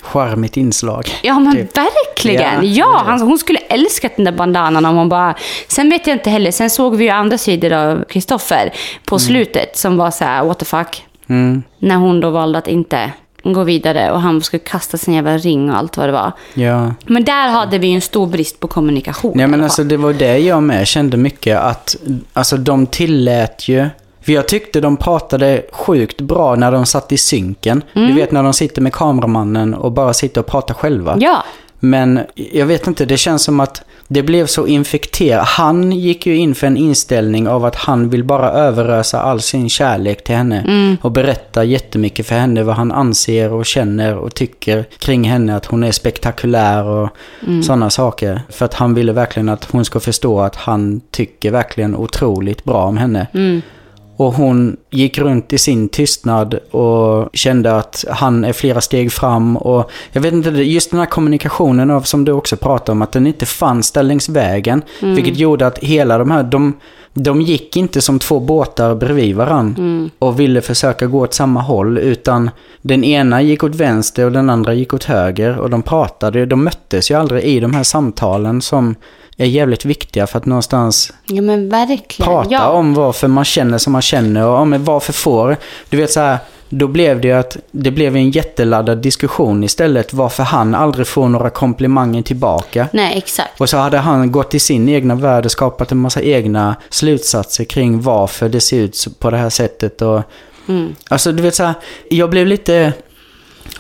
Charmigt inslag. Ja men Typ. verkligen. Ja, Ja, han, hon skulle älskat den där bandanan om hon bara... Sen vet jag inte heller. Sen såg vi ju andra sidor av Kristoffer på slutet som var så här, what the fuck. Mm. När hon då valde att inte gå vidare och han skulle kasta sin jävla ring och allt vad det var. Ja. Men där hade vi ju en stor brist på kommunikation. Nej men alltså det var det jag med kände mycket att, alltså de tillät ju, för jag tyckte de pratade sjukt bra när de satt i synken. Mm. Du vet när de sitter med kameramannen och bara sitter och pratar själva. Ja, Men jag vet inte, det känns som att det blev så infekterat. Han gick ju in för en inställning av att han vill bara överösa all sin kärlek till henne. Och berätta jättemycket för henne vad han anser och känner och tycker kring henne. Att hon är spektakulär och sådana saker. För att han ville verkligen att hon ska förstå att han tycker verkligen otroligt bra om henne. Och hon gick runt i sin tystnad och kände att han är flera steg fram. Och jag vet inte, just den här kommunikationen av, som du också pratade om, att den inte fanns där längs vägen. Vilket gjorde att hela de här, de, de gick inte som två båtar bredvid varann och ville försöka gå åt samma håll. Utan den ena gick åt vänster och den andra gick åt höger. Och de pratade, de möttes ju aldrig i de här samtalen som är jävligt viktiga för att någonstans Ja men verkligen. prata ja. om varför man känner som man känner och om varför får. Du vet så här, då blev det ju att det blev en jätteladdad diskussion istället varför han aldrig får några komplimanger tillbaka. Nej, exakt. Och så hade han gått i sin egna värld och skapat en massa egna slutsatser kring varför det ser ut på det här sättet. Och, Mm. Alltså du vet så här, jag blev lite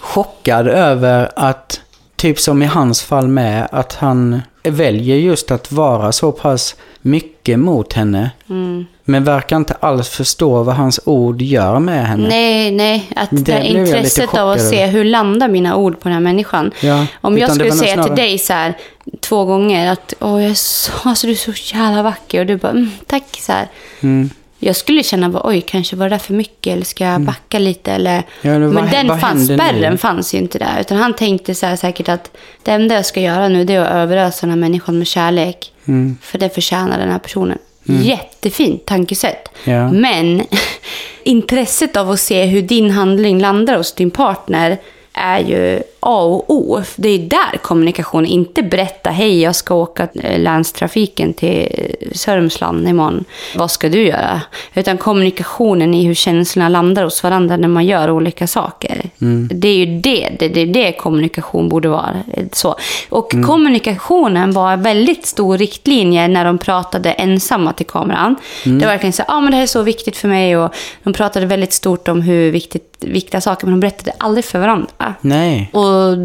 chockad över att, typ som i hans fall med, att han väljer just att vara så pass mycket mot henne. Mm. Men verkar inte alls förstå vad hans ord gör med henne. Nej, nej. Att Det det intresset av att se hur landar mina ord på den här människan. Ja, Om jag skulle säga till snarare- dig så här två gånger att Åh, jag är så, alltså, du är så jävla vacker och du bara mm, tack så här. Mm. Jag skulle känna bara, oj, kanske var det där för mycket eller ska jag backa lite eller... Ja, men men vad- den vad fanns, händer nu? spärren fanns ju inte där. Utan han tänkte så här säkert att det enda jag ska göra nu det är att överösa den här människan med kärlek. Mm. För det förtjänar den här personen. Jättefint tankesätt. Ja. Men intresset av att se hur din handling landar hos din partner är ju A och O. Det är där kommunikation, inte berätta hej jag ska åka eh, länstrafiken till Sörmland imorgon. Vad ska du göra? Utan kommunikationen i hur känslorna landar hos varandra när man gör olika saker. Det är ju det, det, det, det kommunikation borde vara. eh, Så. Och kommunikationen var en väldigt stor riktlinje när de pratade ensamma till kameran. Det var verkligen så, ja ah, men det här är så viktigt för mig och de pratade väldigt stort om hur viktigt, viktiga saker, men de berättade aldrig för varandra. Nej. Och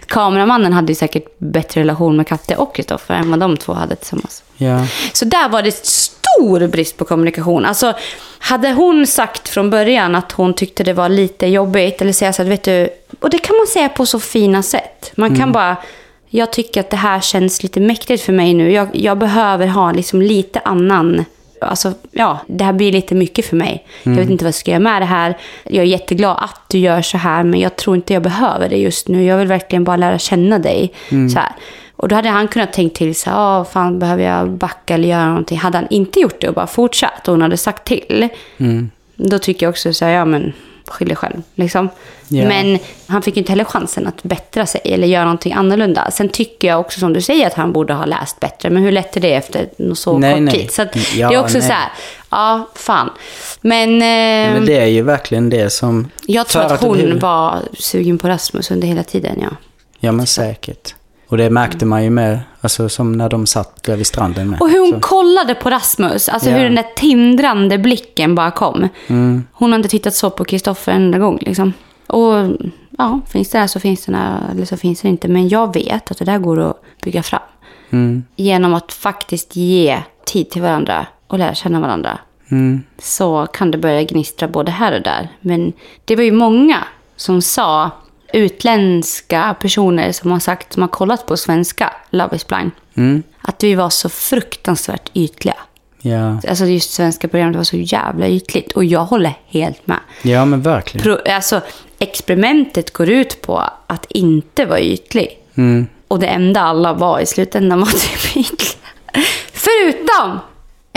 kameramannen hade ju säkert bättre relation med Katte och Kristoffer än vad de två hade tillsammans. Ja. Så där var det stor brist på kommunikation. Alltså, hade hon sagt från början att hon tyckte det var lite jobbigt, eller säga så att vet du, och det kan man säga på så fina sätt. Man kan bara, jag tycker att det här känns lite mäktigt för mig nu. Jag, jag behöver ha liksom lite annan Alltså, ja, det här blir lite mycket för mig. Jag vet inte vad jag ska göra med det här. Jag är jätteglad att du gör så här, men jag tror inte jag behöver det just nu. Jag vill verkligen bara lära känna dig. Så här. Och då hade han kunnat tänkt till så här, "Ah, fan behöver jag backa eller göra någonting. Hade han inte gjort det och bara fortsatt och hon hade sagt till. Då tycker jag också så här, ja men skyll dig själv. Liksom. Ja. Men han fick inte heller chansen att bättra sig eller göra någonting annorlunda. Sen tycker jag också som du säger att han borde ha läst bättre. Men hur lätt är det efter så Nej, kort nej. tid? Så Ja, det är också nej. så här, ja fan. Men, eh, Men det är ju verkligen det som... jag tror att hon var sugen på Rasmus under hela tiden. Ja. Ja men säkert. Och det märkte man ju med, alltså som när de satt där vid stranden med. Och hur hon Så- kollade på Rasmus. Alltså Ja. hur den där tindrande blicken bara kom. Mm. Hon har inte tittat så på Kristoffer en enda gång. Liksom. Och ja, finns det där så finns det där, eller så finns det inte. Men jag vet att det där går att bygga fram. Mm. Genom att faktiskt ge tid till varandra och lära känna varandra. Mm. Så kan det börja gnistra både här och där. Men det var ju många som sa, utländska personer som har sagt, som har kollat på svenska Love is blind. Mm. Att vi var så fruktansvärt ytliga. Ja. Alltså just svenska programmet var så jävla ytligt. Och jag håller helt med. ja, men verkligen. Pro, alltså, experimentet går ut på att inte vara ytlig. Mm. Och det enda alla var i slutändan var typ ytliga. Förutom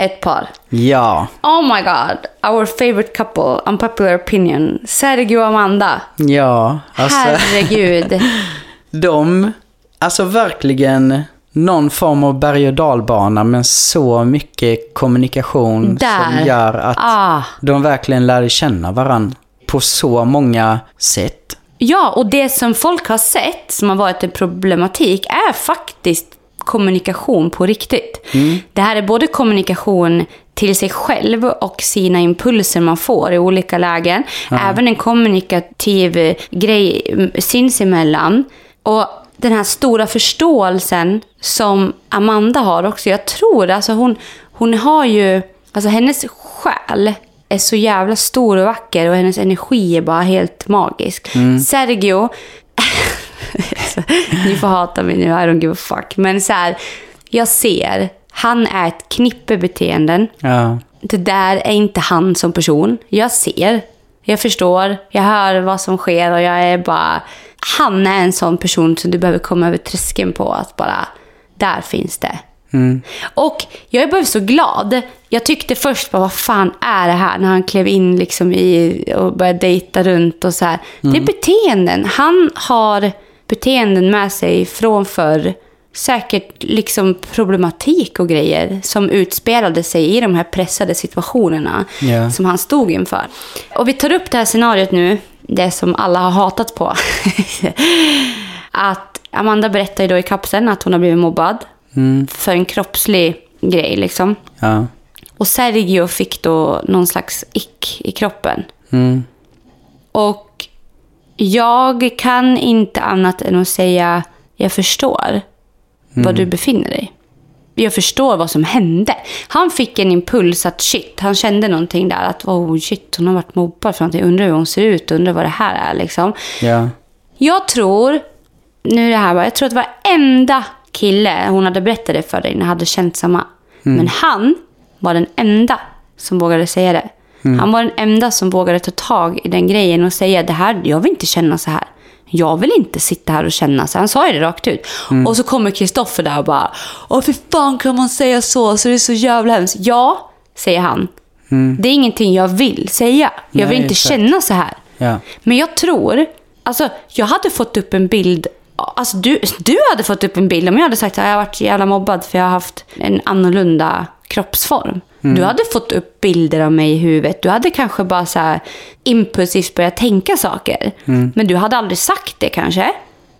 ett par. Ja. Oh my god, our favorite couple, unpopular opinion. Sergio och Amanda. Ja, alltså. Herregud. De, alltså verkligen någon form av berg och dalbana men så mycket kommunikation Där. som gör att Ah. de verkligen lärde känna varandra på så många sätt. Ja, och det som folk har sett som har varit en problematik är faktiskt kommunikation på riktigt. Det här är både kommunikation till sig själv och sina impulser man får i olika lägen. Även en kommunikativ grej mm, sinsemellan. Och den här stora förståelsen som Amanda har också. Jag tror, alltså hon, hon har ju, alltså hennes själ är så jävla stor och vacker och hennes energi är bara helt magisk. Sergio, så, ni får hata mig nu, I don't give a fuck. Men så här, jag ser, han är ett knippe beteenden. Ja. det där är inte han som person. Jag ser, jag förstår, jag hör vad som sker och jag är bara... Han är en sån person som du behöver komma över tröskeln på. Att bara, där finns det. Och jag är bara så glad. Jag tyckte först, bara, vad fan är det här? När han klev in liksom i och började dejta runt och så här. Det är beteenden. Han har beteenden med sig från förr. Säkert liksom problematik och grejer som utspelade sig i de här pressade situationerna Ja. som han stod inför. Och vi tar upp det här scenariot nu, det som alla har hatat på. att Amanda berättar ju då i kapseln att hon har blivit mobbad för en kroppslig grej liksom. Ja. Och Sergio fick då någon slags ick i kroppen. Mm. Och jag kan inte annat än att säga jag förstår var du befinner dig. Jag förstår vad som hände. Han fick en impuls att shit, han kände någonting där. Att oh shit, hon har varit mobbad för någonting. Undrar hur hon ser ut, undrar vad det här är liksom. Ja. Jag tror, nu är det här bara, jag tror att varenda kille hon hade berättat det för dig hade känt samma. Men han var den enda som vågade säga det. Han var den enda som vågade ta tag i den grejen och säga det här, jag vill inte känna så här. Jag vill inte sitta här och känna så. Han sa ju det rakt ut. Och så kommer Kristoffer där och bara, åh för fan kan man säga så? Så det är så jävla hemskt. Ja, säger han. Det är ingenting jag vill säga. Jag vill Nej, inte exakt. känna så här. Ja. Men jag tror, alltså jag hade fått upp en bild, alltså du, du hade fått upp en bild om jag hade sagt att jag har varit jävla mobbad för jag har haft en annorlunda kroppsform. Du hade fått upp bilder av mig i huvudet. Du hade kanske bara så här impulsivt börjat tänka saker. Men du hade aldrig sagt det kanske.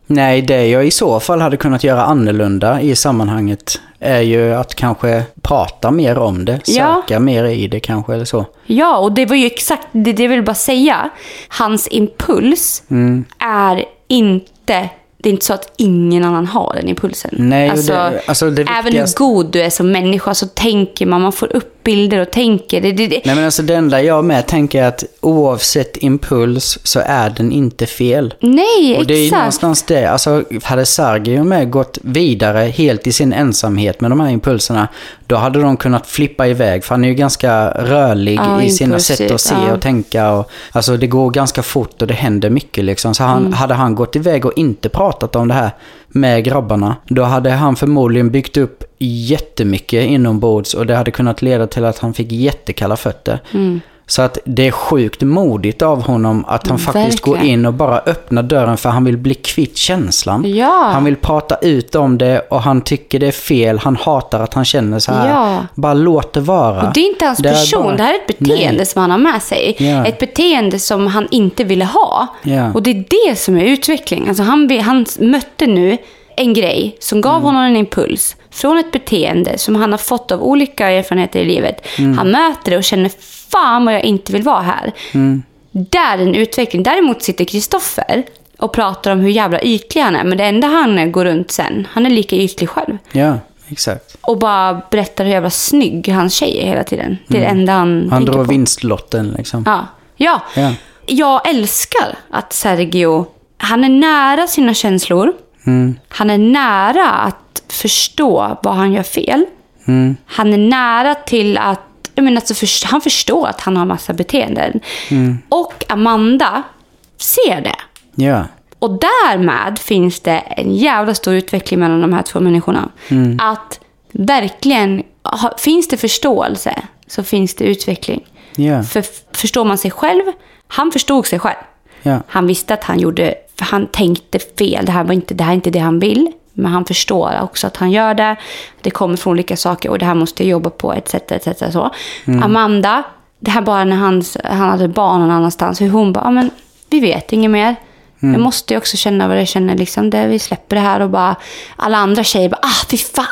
Nej, det jag i så fall hade kunnat göra annorlunda i sammanhanget är ju att kanske prata mer om det, Ja. söka mer i det kanske eller så. Ja, och det var ju exakt det det jag vill bara säga. Hans impuls är inte... Det är inte så att ingen annan har den impulsen. Nej, alltså, det- alltså det även hur god du är som människa så tänker man, man får upp bilder och tänker. Det, det, det. Nej men alltså det enda jag med tänker är att oavsett impuls så är den inte fel. Nej, Och det är ju exakt. någonstans det, alltså hade Sergio med gått vidare helt i sin ensamhet med de här impulserna, då hade de kunnat flippa iväg, för han är ju ganska rörlig Ja, i sina sätt att se ja. och tänka. Och, alltså det går ganska fort och det händer mycket liksom. Så han, Mm. hade han gått iväg och inte pratat om det här med grabbarna, då hade han förmodligen byggt upp jättemycket inombords och det hade kunnat leda till att han fick jättekalla fötter. Mm. Så att det är sjukt modigt av honom att han faktiskt går in och bara öppnar dörren för han vill bli kvitt känslan. Ja. Han vill prata ut om det och han tycker det är fel. Han hatar att han känner så här. Ja. Bara låt det vara. Och det är inte hans Det person, bara- det här är ett beteende Nej. som han har med sig. Ja. Ett beteende som han inte ville ha. Och det är det som är utveckling. Alltså han, han mötte nu en grej som Mm. gav honom en impuls från ett beteende som han har fått av olika erfarenheter i livet. Mm. Han möter det och känner fan vad jag inte vill vara här. Mm. Där är en utveckling. Däremot sitter Kristoffer och pratar om hur jävla ytlig han är. Men det enda han är går runt sen, han är lika ytlig själv. Ja, exakt. Och bara berättar hur jävla snygg hans tjej är hela tiden. Det är det enda han, Mm. Han drar på. vinstlotten liksom. Ja. ja. Ja. Jag älskar att Sergio, han är nära sina känslor. Mm. Han är nära att förstå vad han gör fel. Mm. Han är nära till att, jag menar, alltså för, han förstår att han har massa beteenden. Mm. Och Amanda ser det. Ja. Och därmed finns det en jävla stor utveckling mellan de här två människorna. Att verkligen, ha, finns det förståelse så finns det utveckling. Ja. För förstår man sig själv, han förstod sig själv. Ja. Han visste att han gjorde, för han tänkte fel, det här, var inte, det här är inte det han vill. Men han förstår också att han gör det. Det kommer från olika saker och det här måste jag jobba på, etc. etc så. Amanda, det här bara när han, han hade barn någon annanstans, hur hon bara, "Ja, men vi vet inget mer. Jag måste ju också känna vad jag känner, liksom, det, vi släpper det här och bara, alla andra tjejer bara, ah fy fan.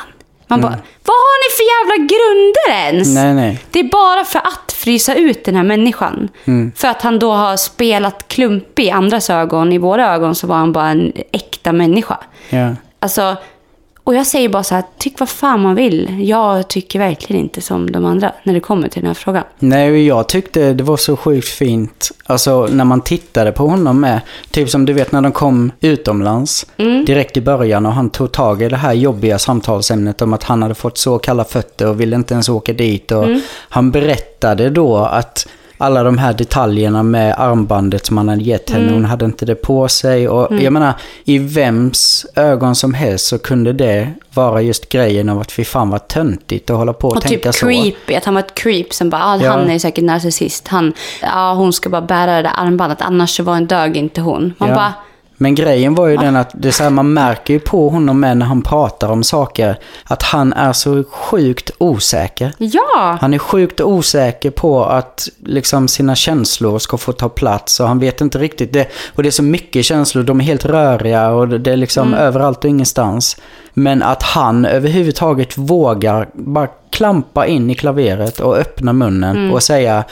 Man bara, vad har ni för jävla grunder ens? Nej, nej. Det är bara för att frysa ut den här människan. För att han då har spelat klumpig i andras ögon. I våra ögon så var han bara en äkta människa. Ja. Alltså, Och jag säger bara så här, tyck vad fan man vill. Jag tycker verkligen inte som de andra när det kommer till den här frågan. Nej, jag tyckte det var så sjukt fint. Alltså när man tittade på honom med. Typ som du vet när de kom utomlands. Direkt i början och han tog tag i det här jobbiga samtalsämnet om att han hade fått så kalla fötter och ville inte ens åka dit. Och Han berättade då att alla de här detaljerna med armbandet som han hade gett henne, hon hade inte det på sig. Och jag menar, i vems ögon som helst så kunde det vara just grejen av att fy fan vad töntigt att hålla på och, Och tänka typ så. creepy, att han var ett creep som bara, ah, Ja. han är säkert narcissist. Han, ja, hon ska bara bära det där armbandet, annars så var en dög inte hon. Man Ja. bara, Men grejen var ju den att det så här, man märker ju på honom med när han pratar om saker att han är så sjukt osäker. ja! Han är sjukt osäker på att liksom sina känslor ska få ta plats och han vet inte riktigt det. Och det är så mycket känslor, de är helt röriga och det är liksom överallt och ingenstans. Men att han överhuvudtaget vågar bara klampa in i klaveret och öppna munnen och säga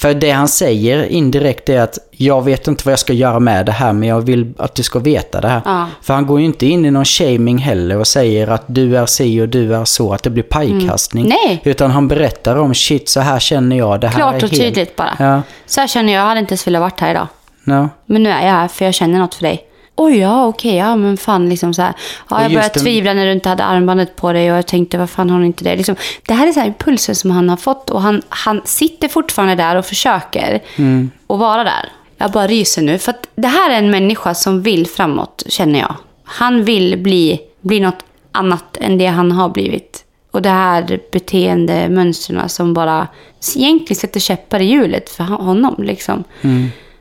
för det han säger indirekt är att jag vet inte vad jag ska göra med det här men jag vill att du ska veta det här. Ja. För han går ju inte in i någon shaming heller och säger att du är si och du är så, att det blir pajkastning. Nej. Utan han berättar om shit, så här känner jag. Det här Klart är och helt... tydligt bara. Ja. Så här känner jag, jag hade inte ens velat varit här idag. No. Men nu är jag här för jag känner något för dig. Oj, ja, okej, ja, men fan liksom så här. Ja, jag började den- tvivla när du inte hade armbandet på dig och jag tänkte, vad fan har hon inte det? Liksom, det här är så här impulser som han har fått och han, han sitter fortfarande där och försöker Mm. att vara där. Jag bara ryser nu, för att det här är en människa som vill framåt, känner jag. Han vill bli, bli något annat än det han har blivit. Och det här beteendemönstren som bara egentligen sätter käppar i hjulet för honom. Liksom.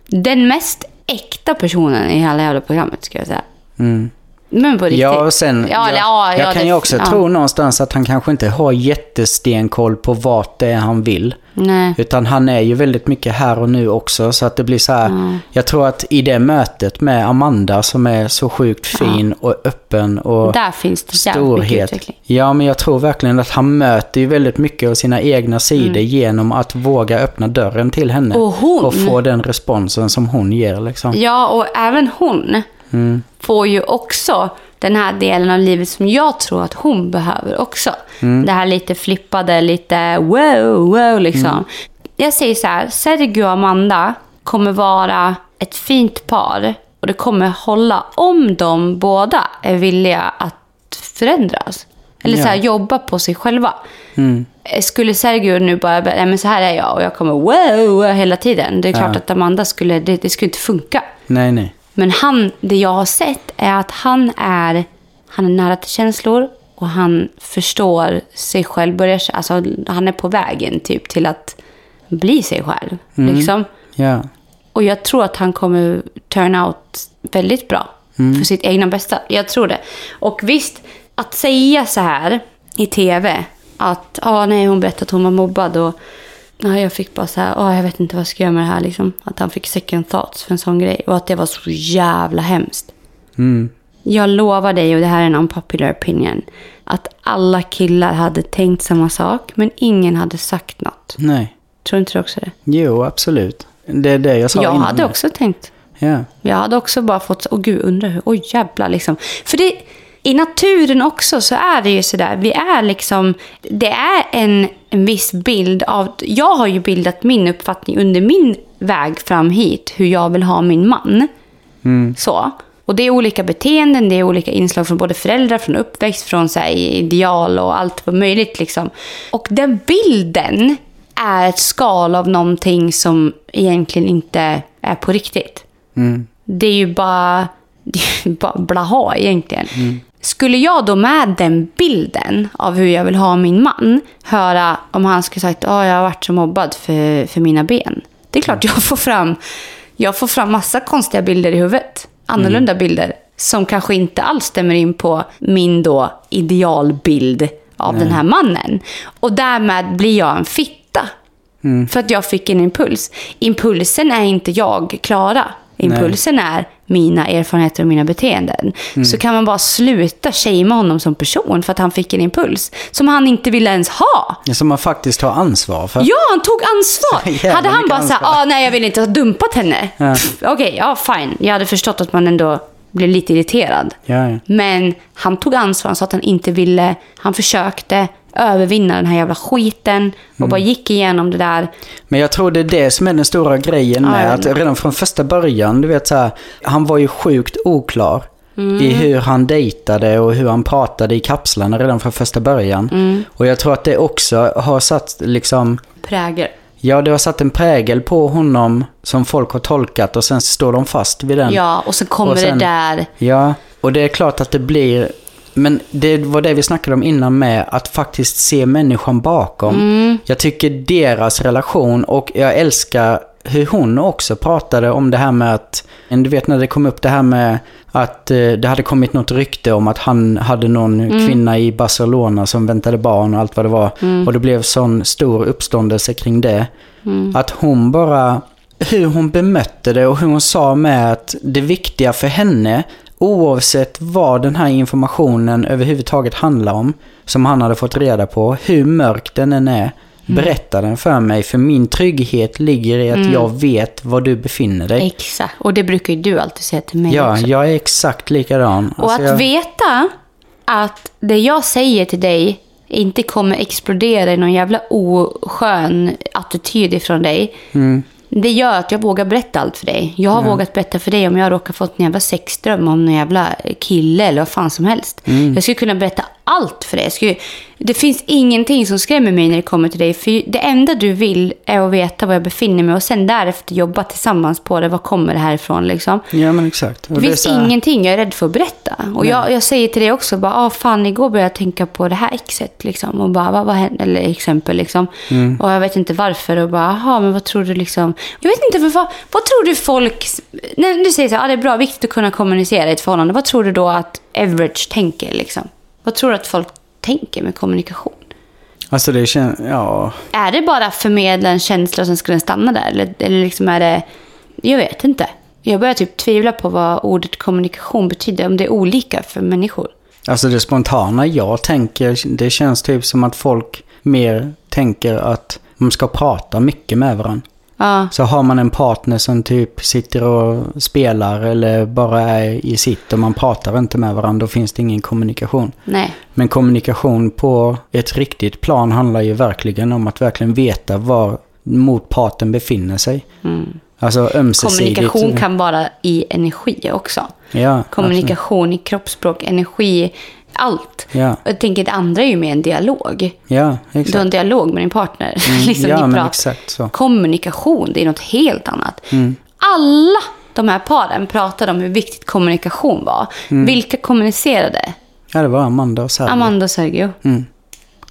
Den mest äkta personen i hela jävla programmet, skulle jag säga. Mm. Men på riktigt. Ja, och sen, Ja, jag, ja, jag ja, kan det- ju också tro någonstans att han kanske inte har jättestenkoll på vart det är han vill. Nej. Utan han är ju väldigt mycket här och nu också. Så att det blir så här. Jag tror att i det mötet med Amanda som är så sjukt fin och öppen och Där finns det storhet. utveckling. Ja, men jag tror verkligen att han möter ju väldigt mycket av sina egna sidor genom att våga öppna dörren till henne. Mm. Och hon- Och få den responsen som hon ger liksom. Ja, och även hon får ju också den här delen av livet som jag tror att hon behöver också. Det här lite flippade, lite wow, wow liksom. Jag säger så här, Sergio och Amanda kommer vara ett fint par och det kommer hålla om de båda är villiga att förändras. Eller så här, Ja. jobba på sig själva. Eh, Skulle Sergio nu bara, nej men så här är jag och jag kommer wow, wow hela tiden. Det är klart Ja. att Amanda skulle, det, det skulle inte funka. Nej, nej. Men han, det jag har sett är att han är, han är nära till känslor och han förstår sig själv. Börjar, alltså, han är på vägen typ till att bli sig själv. Liksom. Ja. Och jag tror att han kommer turn out väldigt bra för sitt egna bästa. Jag tror det. Och visst, att säga så här i tv att ah, nej, hon berättade att hon var mobbad och nej, jag fick bara så här, ah, jag vet inte vad jag ska göra med det här. Liksom. Att han fick second thoughts för en sån grej och att det var så jävla hemskt. Mm. Jag lovar dig, och det här är en unpopular opinion, att alla killar hade tänkt samma sak men ingen hade sagt något. Nej. Tror inte du också det? Jo, absolut. Det är det jag sa Jag innan hade nu. också tänkt. Ja. Jag hade också bara fått, åh gud, undrar hur, oj jävlar liksom. För det, i naturen också så är det ju sådär, vi är liksom, det är en, en viss bild av, jag har ju bildat min uppfattning under min väg fram hit, hur jag vill ha min man. Så. Och det är olika beteenden, det är olika inslag från både föräldrar, från uppväxt, från så här, ideal och allt vad möjligt. Liksom. Och den bilden är ett skal av någonting som egentligen inte är på riktigt. Det är ju bara, det är ju bara blaha egentligen. Skulle jag då med den bilden av hur jag vill ha min man höra om han skulle sagt att jag har varit så mobbad för, för mina ben. Det är klart jag får fram jag får fram massa konstiga bilder i huvudet. Annorlunda bilder. Som kanske inte alls stämmer in på min då idealbild av den här mannen. Och därmed blir jag en fitta. För att jag fick en impuls. Impulsen är inte jag, Klara. Impulsen är mina erfarenheter och mina beteenden. Så kan man bara sluta shamea honom som person för att han fick en impuls. Som han inte ville ens ha. Som man faktiskt tar ansvar för. Ja, han tog ansvar. Hade han bara sagt, ah, nej jag vill inte ha dumpat henne. Ja. Okej, ja fine. Jag hade förstått att man ändå blev lite irriterad. Ja, ja. Men han tog ansvar, han sa att han inte ville, han försökte övervinna den här jävla skiten och Mm. bara gick igenom det där. Men jag tror det är det som är den stora grejen med att redan från första början, du vet så här, han var ju sjukt oklar Mm. i hur han dejtade och hur han pratade i kapslarna redan från första början. Mm. Och jag tror att det också har satt liksom, Präger. ja det har satt en prägel på honom som folk har tolkat och sen står de fast vid den. Ja, och så kommer Och sen- det där. Ja, och det är klart att det blir... Men det var det vi snackade om innan med att faktiskt se människan bakom. Mm. Jag tycker deras relation och jag älskar hur hon också pratade om det här med att, du vet när det kom upp det här med att eh, det hade kommit något rykte om att han hade någon Mm. kvinna i Barcelona som väntade barn och allt vad det var. Och det blev sån stor uppståndelse kring det. Mm. Att hon bara, hur hon bemötte det och hur hon sa med att det viktiga för henne, oavsett vad den här informationen överhuvudtaget handlar om, som han hade fått reda på, hur mörk den än är, Mm. berätta den för mig. För min trygghet ligger i att jag vet var du befinner dig. Exakt. Och det brukar ju du alltid säga till mig Ja, också. jag är exakt likadan. Och Alltså, att jag, veta att det jag säger till dig inte kommer explodera i någon jävla oskön attityd ifrån dig. Mm. Det gör att jag vågar berätta allt för dig. Jag har vågat berätta för dig om jag råkar fått en jävla sexdröm om någon jävla kille eller vad fan som helst. Mm. Jag skulle kunna berätta allt för dig. Jag skulle, det finns ingenting som skrämmer mig när det kommer till dig. För det enda du vill är att veta var jag befinner mig och sen därefter jobba tillsammans på det. Vad kommer det här ifrån liksom? Ja, men exakt. Och Det finns så här- ingenting jag är rädd för att berätta. Och jag, jag säger till dig också, bara, ah, fan igår började jag tänka på det här exet. Liksom. Och bara, vad, vad hände? Eller exempel liksom. Mm. Och jag vet inte varför. Och bara, aha, men vad tror du liksom? Jag vet inte, vad, vad tror du folk... När du säger så här, ah, det är bra, viktigt att kunna kommunicera i ett förhållande. Vad tror du då att average tänker liksom? Vad tror du att folk tänker med kommunikation? Alltså det känns, ja. Är det bara förmedla en känsla och sen ska den stanna där? Eller, eller liksom är det... Jag vet inte. Jag börjar typ tvivla på vad ordet kommunikation betyder. Om det är olika för människor. Alltså det spontana jag tänker, det känns typ som att folk mer tänker att de ska prata mycket med varandra. Ja, Så har man en partner som typ sitter och spelar eller bara är i sitt och man pratar inte med varandra, då finns det ingen kommunikation. nej. Men kommunikation på ett riktigt plan handlar ju verkligen om att verkligen veta var motparten befinner sig. Alltså ömsesidigt. Kommunikation kan vara i energi också. Ja, Kommunikation i kroppsspråk, energi, allt. Ja. Och Jag tänker det andra är ju mer en dialog. Ja, Du har exakt. en dialog med din partner. liksom ja, men exakt så. Kommunikation, det är något helt annat. Mm. Alla de här paren pratade om hur viktigt kommunikation var. Mm. Vilka kommunicerade? Ja, det var Amanda och Sergio. Amanda och Sergio.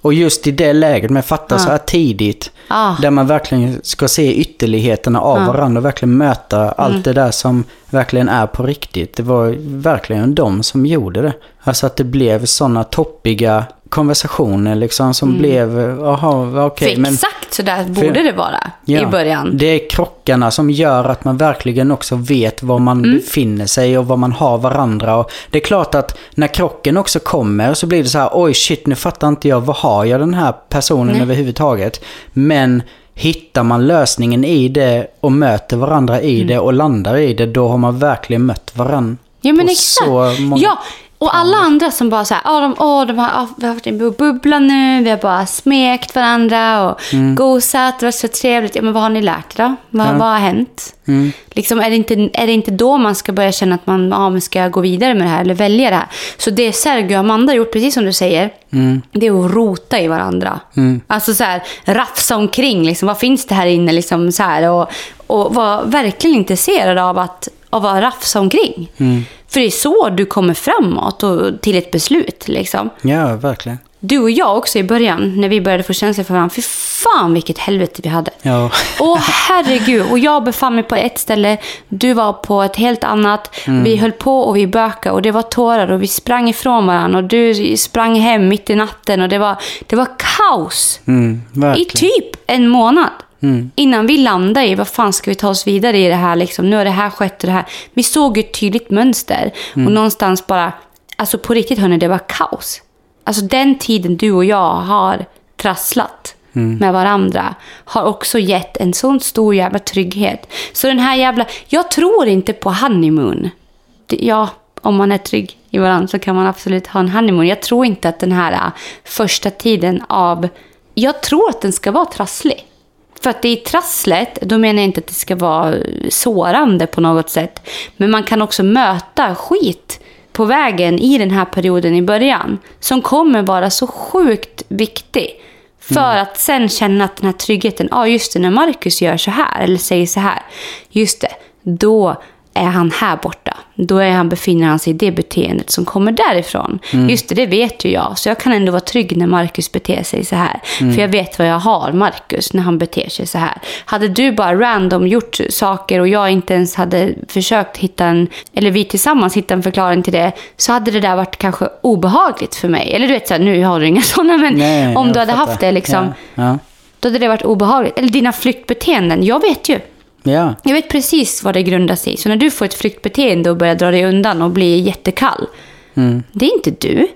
Och just i det läget med fatta så här tidigt. Ah. Där man verkligen ska se ytterligheterna av varandra och verkligen möta allt Mm. det där som verkligen är på riktigt. Det var verkligen de som gjorde det. Alltså att det blev sådana toppiga konversationer liksom som blev, jaha, okej. Mm. För men exakt så där borde det vara i början. Det är krockarna som gör att man verkligen också vet var man Mm. befinner sig och var man har varandra. Och det är klart att när krocken också kommer så blir det så här, oj shit nu fattar inte jag, vad har jag den här personen Nej. överhuvudtaget? Men hittar man lösningen i det och möter varandra i Mm. det och landar i det, då har man verkligen mött varandra. Ja men exakt. så många- Ja, och alla andra som bara så här, åh, de, åh, de har, åh, vi har varit i en bubbla nu, vi har bara smekt varandra och Mm. gosat, det var så trevligt. Ja, men vad har ni lärt er då? Vad, vad har hänt? Mm. Liksom, är, det inte, är det inte då man ska börja känna att man ja, men ska gå vidare med det här eller välja det här? Så det Sergio och Amanda har gjort, precis som du säger, Mm. det är att rota i varandra. Alltså så här, rafsa omkring, liksom, vad finns det här inne? Liksom, så här, och, och vara verkligen intresserad av att, av att rafsa omkring. För det är så du kommer framåt och till ett beslut. Liksom. Ja, verkligen. Du och jag också i början, när vi började få känslor för varandra, fy fan vilket helvete vi hade. Ja. Åh herregud, och jag befann mig på ett ställe, du var på ett helt annat. Vi höll på och vi bökade och det var tårar och vi sprang ifrån varandra och du sprang hem mitt i natten och det var, det var kaos. Mm, I typ en månad. Innan vi landade i vad fan ska vi ta oss vidare i det här. Liksom. Nu har det här skett och det här. Vi såg ju ett tydligt mönster. Och någonstans bara, alltså på riktigt hörni, det var kaos. Alltså den tiden du och jag har trasslat med varandra har också gett en sån stor jävla trygghet. Så den här jävla, jag tror inte på honeymoon. Ja, om man är trygg i varandra så kan man absolut ha en honeymoon. Jag tror inte att den här äh, första tiden av... Jag tror att den ska vara trasslig. För att det är trasslet, då menar jag inte att det ska vara sårande på något sätt. Men man kan också möta skit på vägen i den här perioden i början. Som kommer vara så sjukt viktig. För att sen känna att den här tryggheten, ja ah, just det, när Marcus gör så här eller säger så här. Just det, då är han här borta. Då är han, befinner han sig i det beteendet som kommer därifrån. Mm. Just det, det vet ju jag. Så jag kan ändå vara trygg när Marcus beter sig så här. Mm. För jag vet vad jag har Marcus när han beter sig så här. Hade du bara random gjort saker och jag inte ens hade försökt hitta en, eller vi tillsammans hitta en förklaring till det, så hade det där varit kanske obehagligt för mig. Eller du vet, så här, nu har du inga sådana, men Nej, om du hade fattar. haft det liksom, Ja, ja. då hade det varit obehagligt. Eller dina flyktbeteenden, jag vet ju. Ja. Jag vet precis vad det grundar sig i. Så när du får ett flyktbeteende och börjar dra dig undan och blir jättekall. Mm. Det är inte du.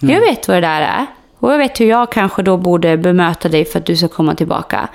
Jag vet vad det där är. Och jag vet hur jag kanske då borde bemöta dig för att du ska komma tillbaka.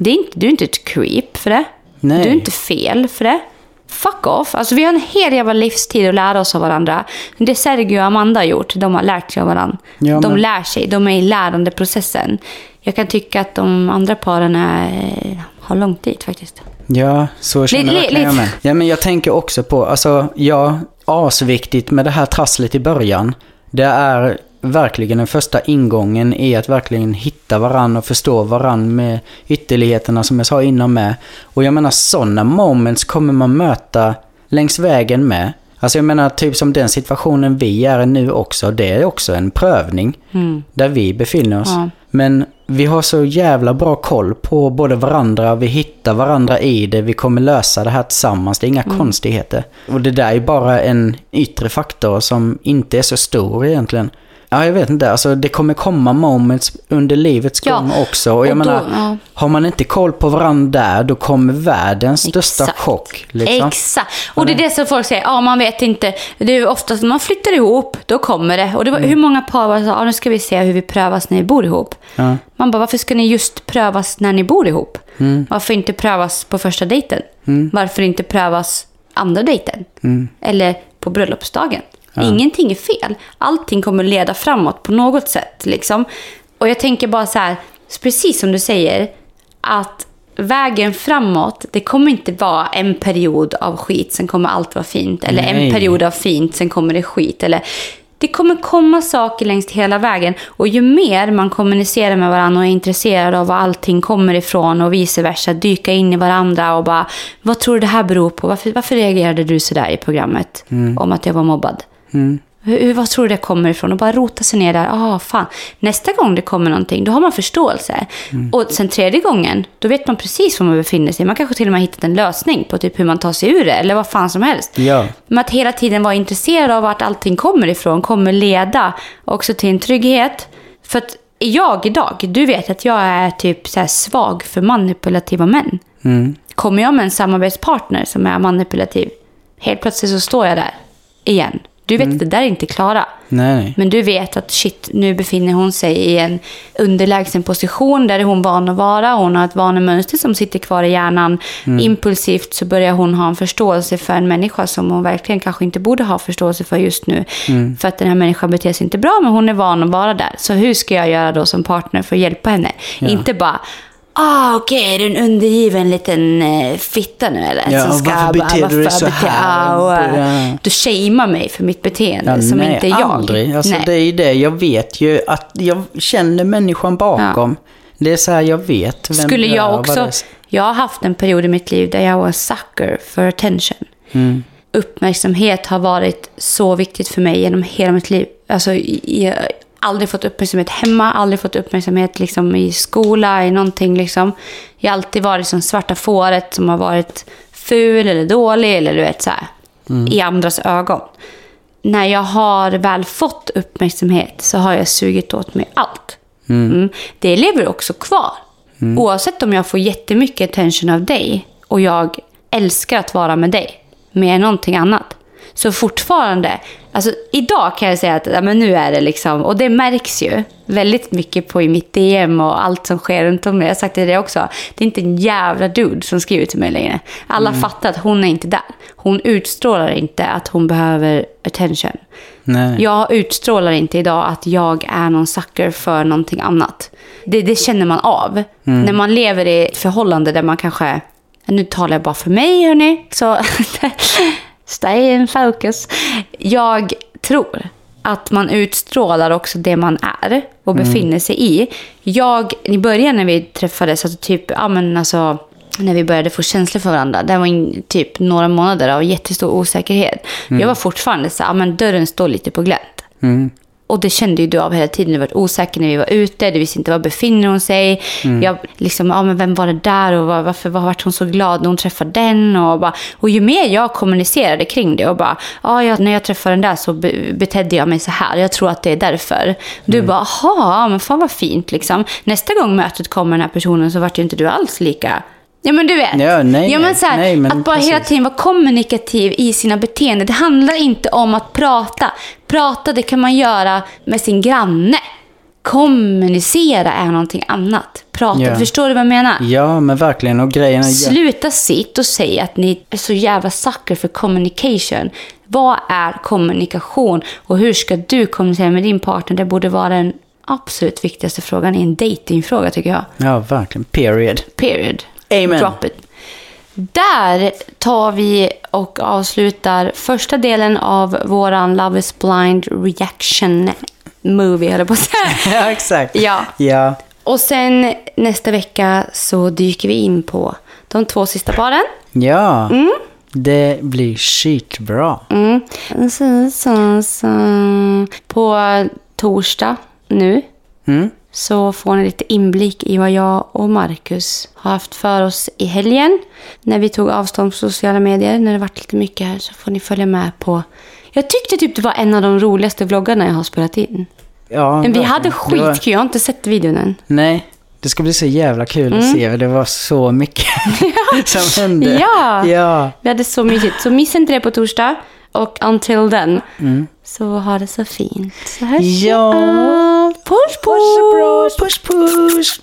Det är inte, du är inte ett creep för det. Nej. Du är inte fel för det. Fuck off. Alltså vi har en hel jävla livstid att lära oss av varandra. Det Sergio och Amanda har gjort, de har lärt sig av varandra. Ja, de men- lär sig, de är i lärandeprocessen. Jag kan tycka att de andra paren är, har långt dit faktiskt. Ja, så känner verkligen jag lite. med. Ja, men jag tänker också på, alltså, ja, asviktigt med det här trasslet i början. Det är verkligen den första ingången i att verkligen hitta varann och förstå varann med ytterligheterna som jag sa innan med. Och jag menar sådana moments kommer man möta längs vägen med. Alltså jag menar typ som den situationen vi är i nu också, det är också en prövning där vi befinner oss. Ja. Men vi har så jävla bra koll på både varandra, vi hittar varandra i det, vi kommer lösa det här tillsammans, det är inga konstigheter. Och det där är bara en yttre faktor som inte är så stor egentligen. Ja, jag vet inte, alltså det kommer komma moments under livets Ja, gång också. Och jag och då- menar, ja. har man inte koll på varandra där, då kommer världens största Exakt. chock. Liksom. Exakt. Och det är det som folk säger, ja man vet inte. Det är oftast när man flyttar ihop, då kommer det. Och det var, hur många par var det sa, nu ska vi se hur vi prövas när vi bor ihop. Ja. Man bara, varför ska ni just prövas när ni bor ihop? Varför inte prövas på första dejten? Varför inte prövas andra dejten? Eller på bröllopsdagen? Ingenting är fel. Allting kommer leda framåt på något sätt. Liksom. Och jag tänker bara så här, precis som du säger, att vägen framåt, det kommer inte vara en period av skit, sen kommer allt vara fint. Eller Nej. en period av fint, sen kommer det skit. Eller, det kommer komma saker längs hela vägen. Och ju mer man kommunicerar med varandra och är intresserad av var allting kommer ifrån och vice versa, dyka in i varandra och bara, vad tror du det här beror på? Varför, varför reagerade du sådär i programmet om att jag var mobbad? Hur, hur- vad tror du det kommer ifrån? Och bara rota sig ner där. Ah, fan. Nästa gång det kommer någonting, då har man förståelse. Och sen tredje gången, då vet man precis var man befinner sig. Man kanske till och med har hittat en lösning på typ hur man tar sig ur det, eller vad fan som helst. Ja. Men att hela tiden vara intresserad av vart allting kommer ifrån kommer leda också till en trygghet. För att jag idag, du vet att jag är typ så svag för manipulativa män. Mm. Kommer jag med en samarbetspartner som är manipulativ, helt plötsligt så står jag där igen. Du vet att det där är inte Klara. Nej, nej. Men du vet att shit, nu befinner hon sig i en underlägsen position. Där är hon van att vara. Hon har ett vanemönster som sitter kvar i hjärnan. Impulsivt så börjar hon ha en förståelse för en människa som hon verkligen kanske inte borde ha förståelse för just nu. För att den här människan beter sig inte bra, men hon är van att vara där. Så hur ska jag göra då som partner för att hjälpa henne? Inte bara Ah, okej, är du en undergiven liten eh, fitta nu eller? Ja, Som och varför beter du dig så bete- här? Ah, och, eh, Ja. Du shamear mig för mitt beteende Ja, som nej, inte är jag. aldrig. Alltså, Nej. Det är ju det. Jag vet ju att jag känner människan bakom. Det är så här, jag vet vem Skulle är, jag också... Jag har haft en period i mitt liv där jag var en sucker för attention. Mm. Uppmärksamhet har varit så viktigt för mig genom hela mitt liv. Alltså, jag aldrig fått uppmärksamhet hemma, aldrig fått uppmärksamhet liksom, i skola, i någonting. Liksom. Jag har alltid varit som svarta fåret som har varit ful eller dålig eller du vet så här, i andras ögon. När jag har väl fått uppmärksamhet så har jag sugit åt mig allt. Mm. Det lever också kvar. Oavsett om jag får jättemycket attention av dig och jag älskar att vara med dig mer än någonting annat. Så fortfarande, alltså idag kan jag säga att ja, men nu är det liksom, och det märks ju väldigt mycket på i mitt DM och allt som sker runt om mig. Jag har sagt det också, det är inte en jävla dude som skriver till mig längre. Alla fattar att hon är inte där. Hon utstrålar inte att hon behöver attention. Nej. Jag utstrålar inte idag att jag är någon sucker för någonting annat. Det, det känner man av. När man lever i ett förhållande där man kanske... Nu talar jag bara för mig, hörni. Så stay in focus. Jag tror att man utstrålar också det man är och befinner sig i. Jag, i början när vi träffades, alltså typ, ja men alltså när vi började få känslor för varandra. Det var in, typ några månader av jättestor osäkerhet. Jag var fortfarande så ja, men dörren står lite på glänt. Mm. Och det kände ju du av hela tiden. Du var osäker när vi var ute. Du visste inte var befinner hon sig. Jag liksom, ja men vem var det där och var, varför var vart hon så glad när hon träffade den? Och, bara, och ju mer jag kommunicerade kring det och bara, ja jag, när jag träffade den där så be, betedde jag mig så här. Jag tror att det är därför. Du bara, jaha, men fan vad fint liksom. Nästa gång mötet kommer den här personen så vart ju inte du alls lika Ja men du vet. Ja, nej, ja, men så här, nej, men att bara precis. hela tiden vara kommunikativ i sina beteenden. Det handlar inte om att prata. Prata det kan man göra med sin granne. Kommunicera är någonting annat. Prata, Ja. förstår du vad jag menar? Ja, men verkligen. Och grejen är... Sluta sitt och säg att ni är så jävla sucker för communication. Vad är kommunikation? Och hur ska du kommunicera med din partner? Det borde vara den absolut viktigaste frågan i en datingfråga tycker jag. Ja, verkligen. Period. Period. Amen. Drop it. Där tar vi och avslutar första delen av våran Love is blind reaction movie, höll jag på att säga. ja, exakt. Ja. Ja. Och sen nästa vecka så dyker vi in på de två sista paren. Ja. Det blir skitbra. Mm. Så, så, så. På torsdag nu Mm. Så får ni lite inblick i vad jag och Marcus har haft för oss i helgen. När vi tog avstånd från sociala medier, när det varit lite mycket här, så får ni följa med på... Jag tyckte typ det var en av de roligaste vloggarna jag har spelat in. Ja, Men vi hade Det var- skitkul, jag har inte sett videon än. Nej, det ska bli så jävla kul Mm. att se. Det var så mycket som hände. Ja. Ja. Vi hade så mysigt. Så missa inte det på torsdag. Och until then, så ha det så fint. Så hörs vi Ja. av. Push, push! Bra. Push, push.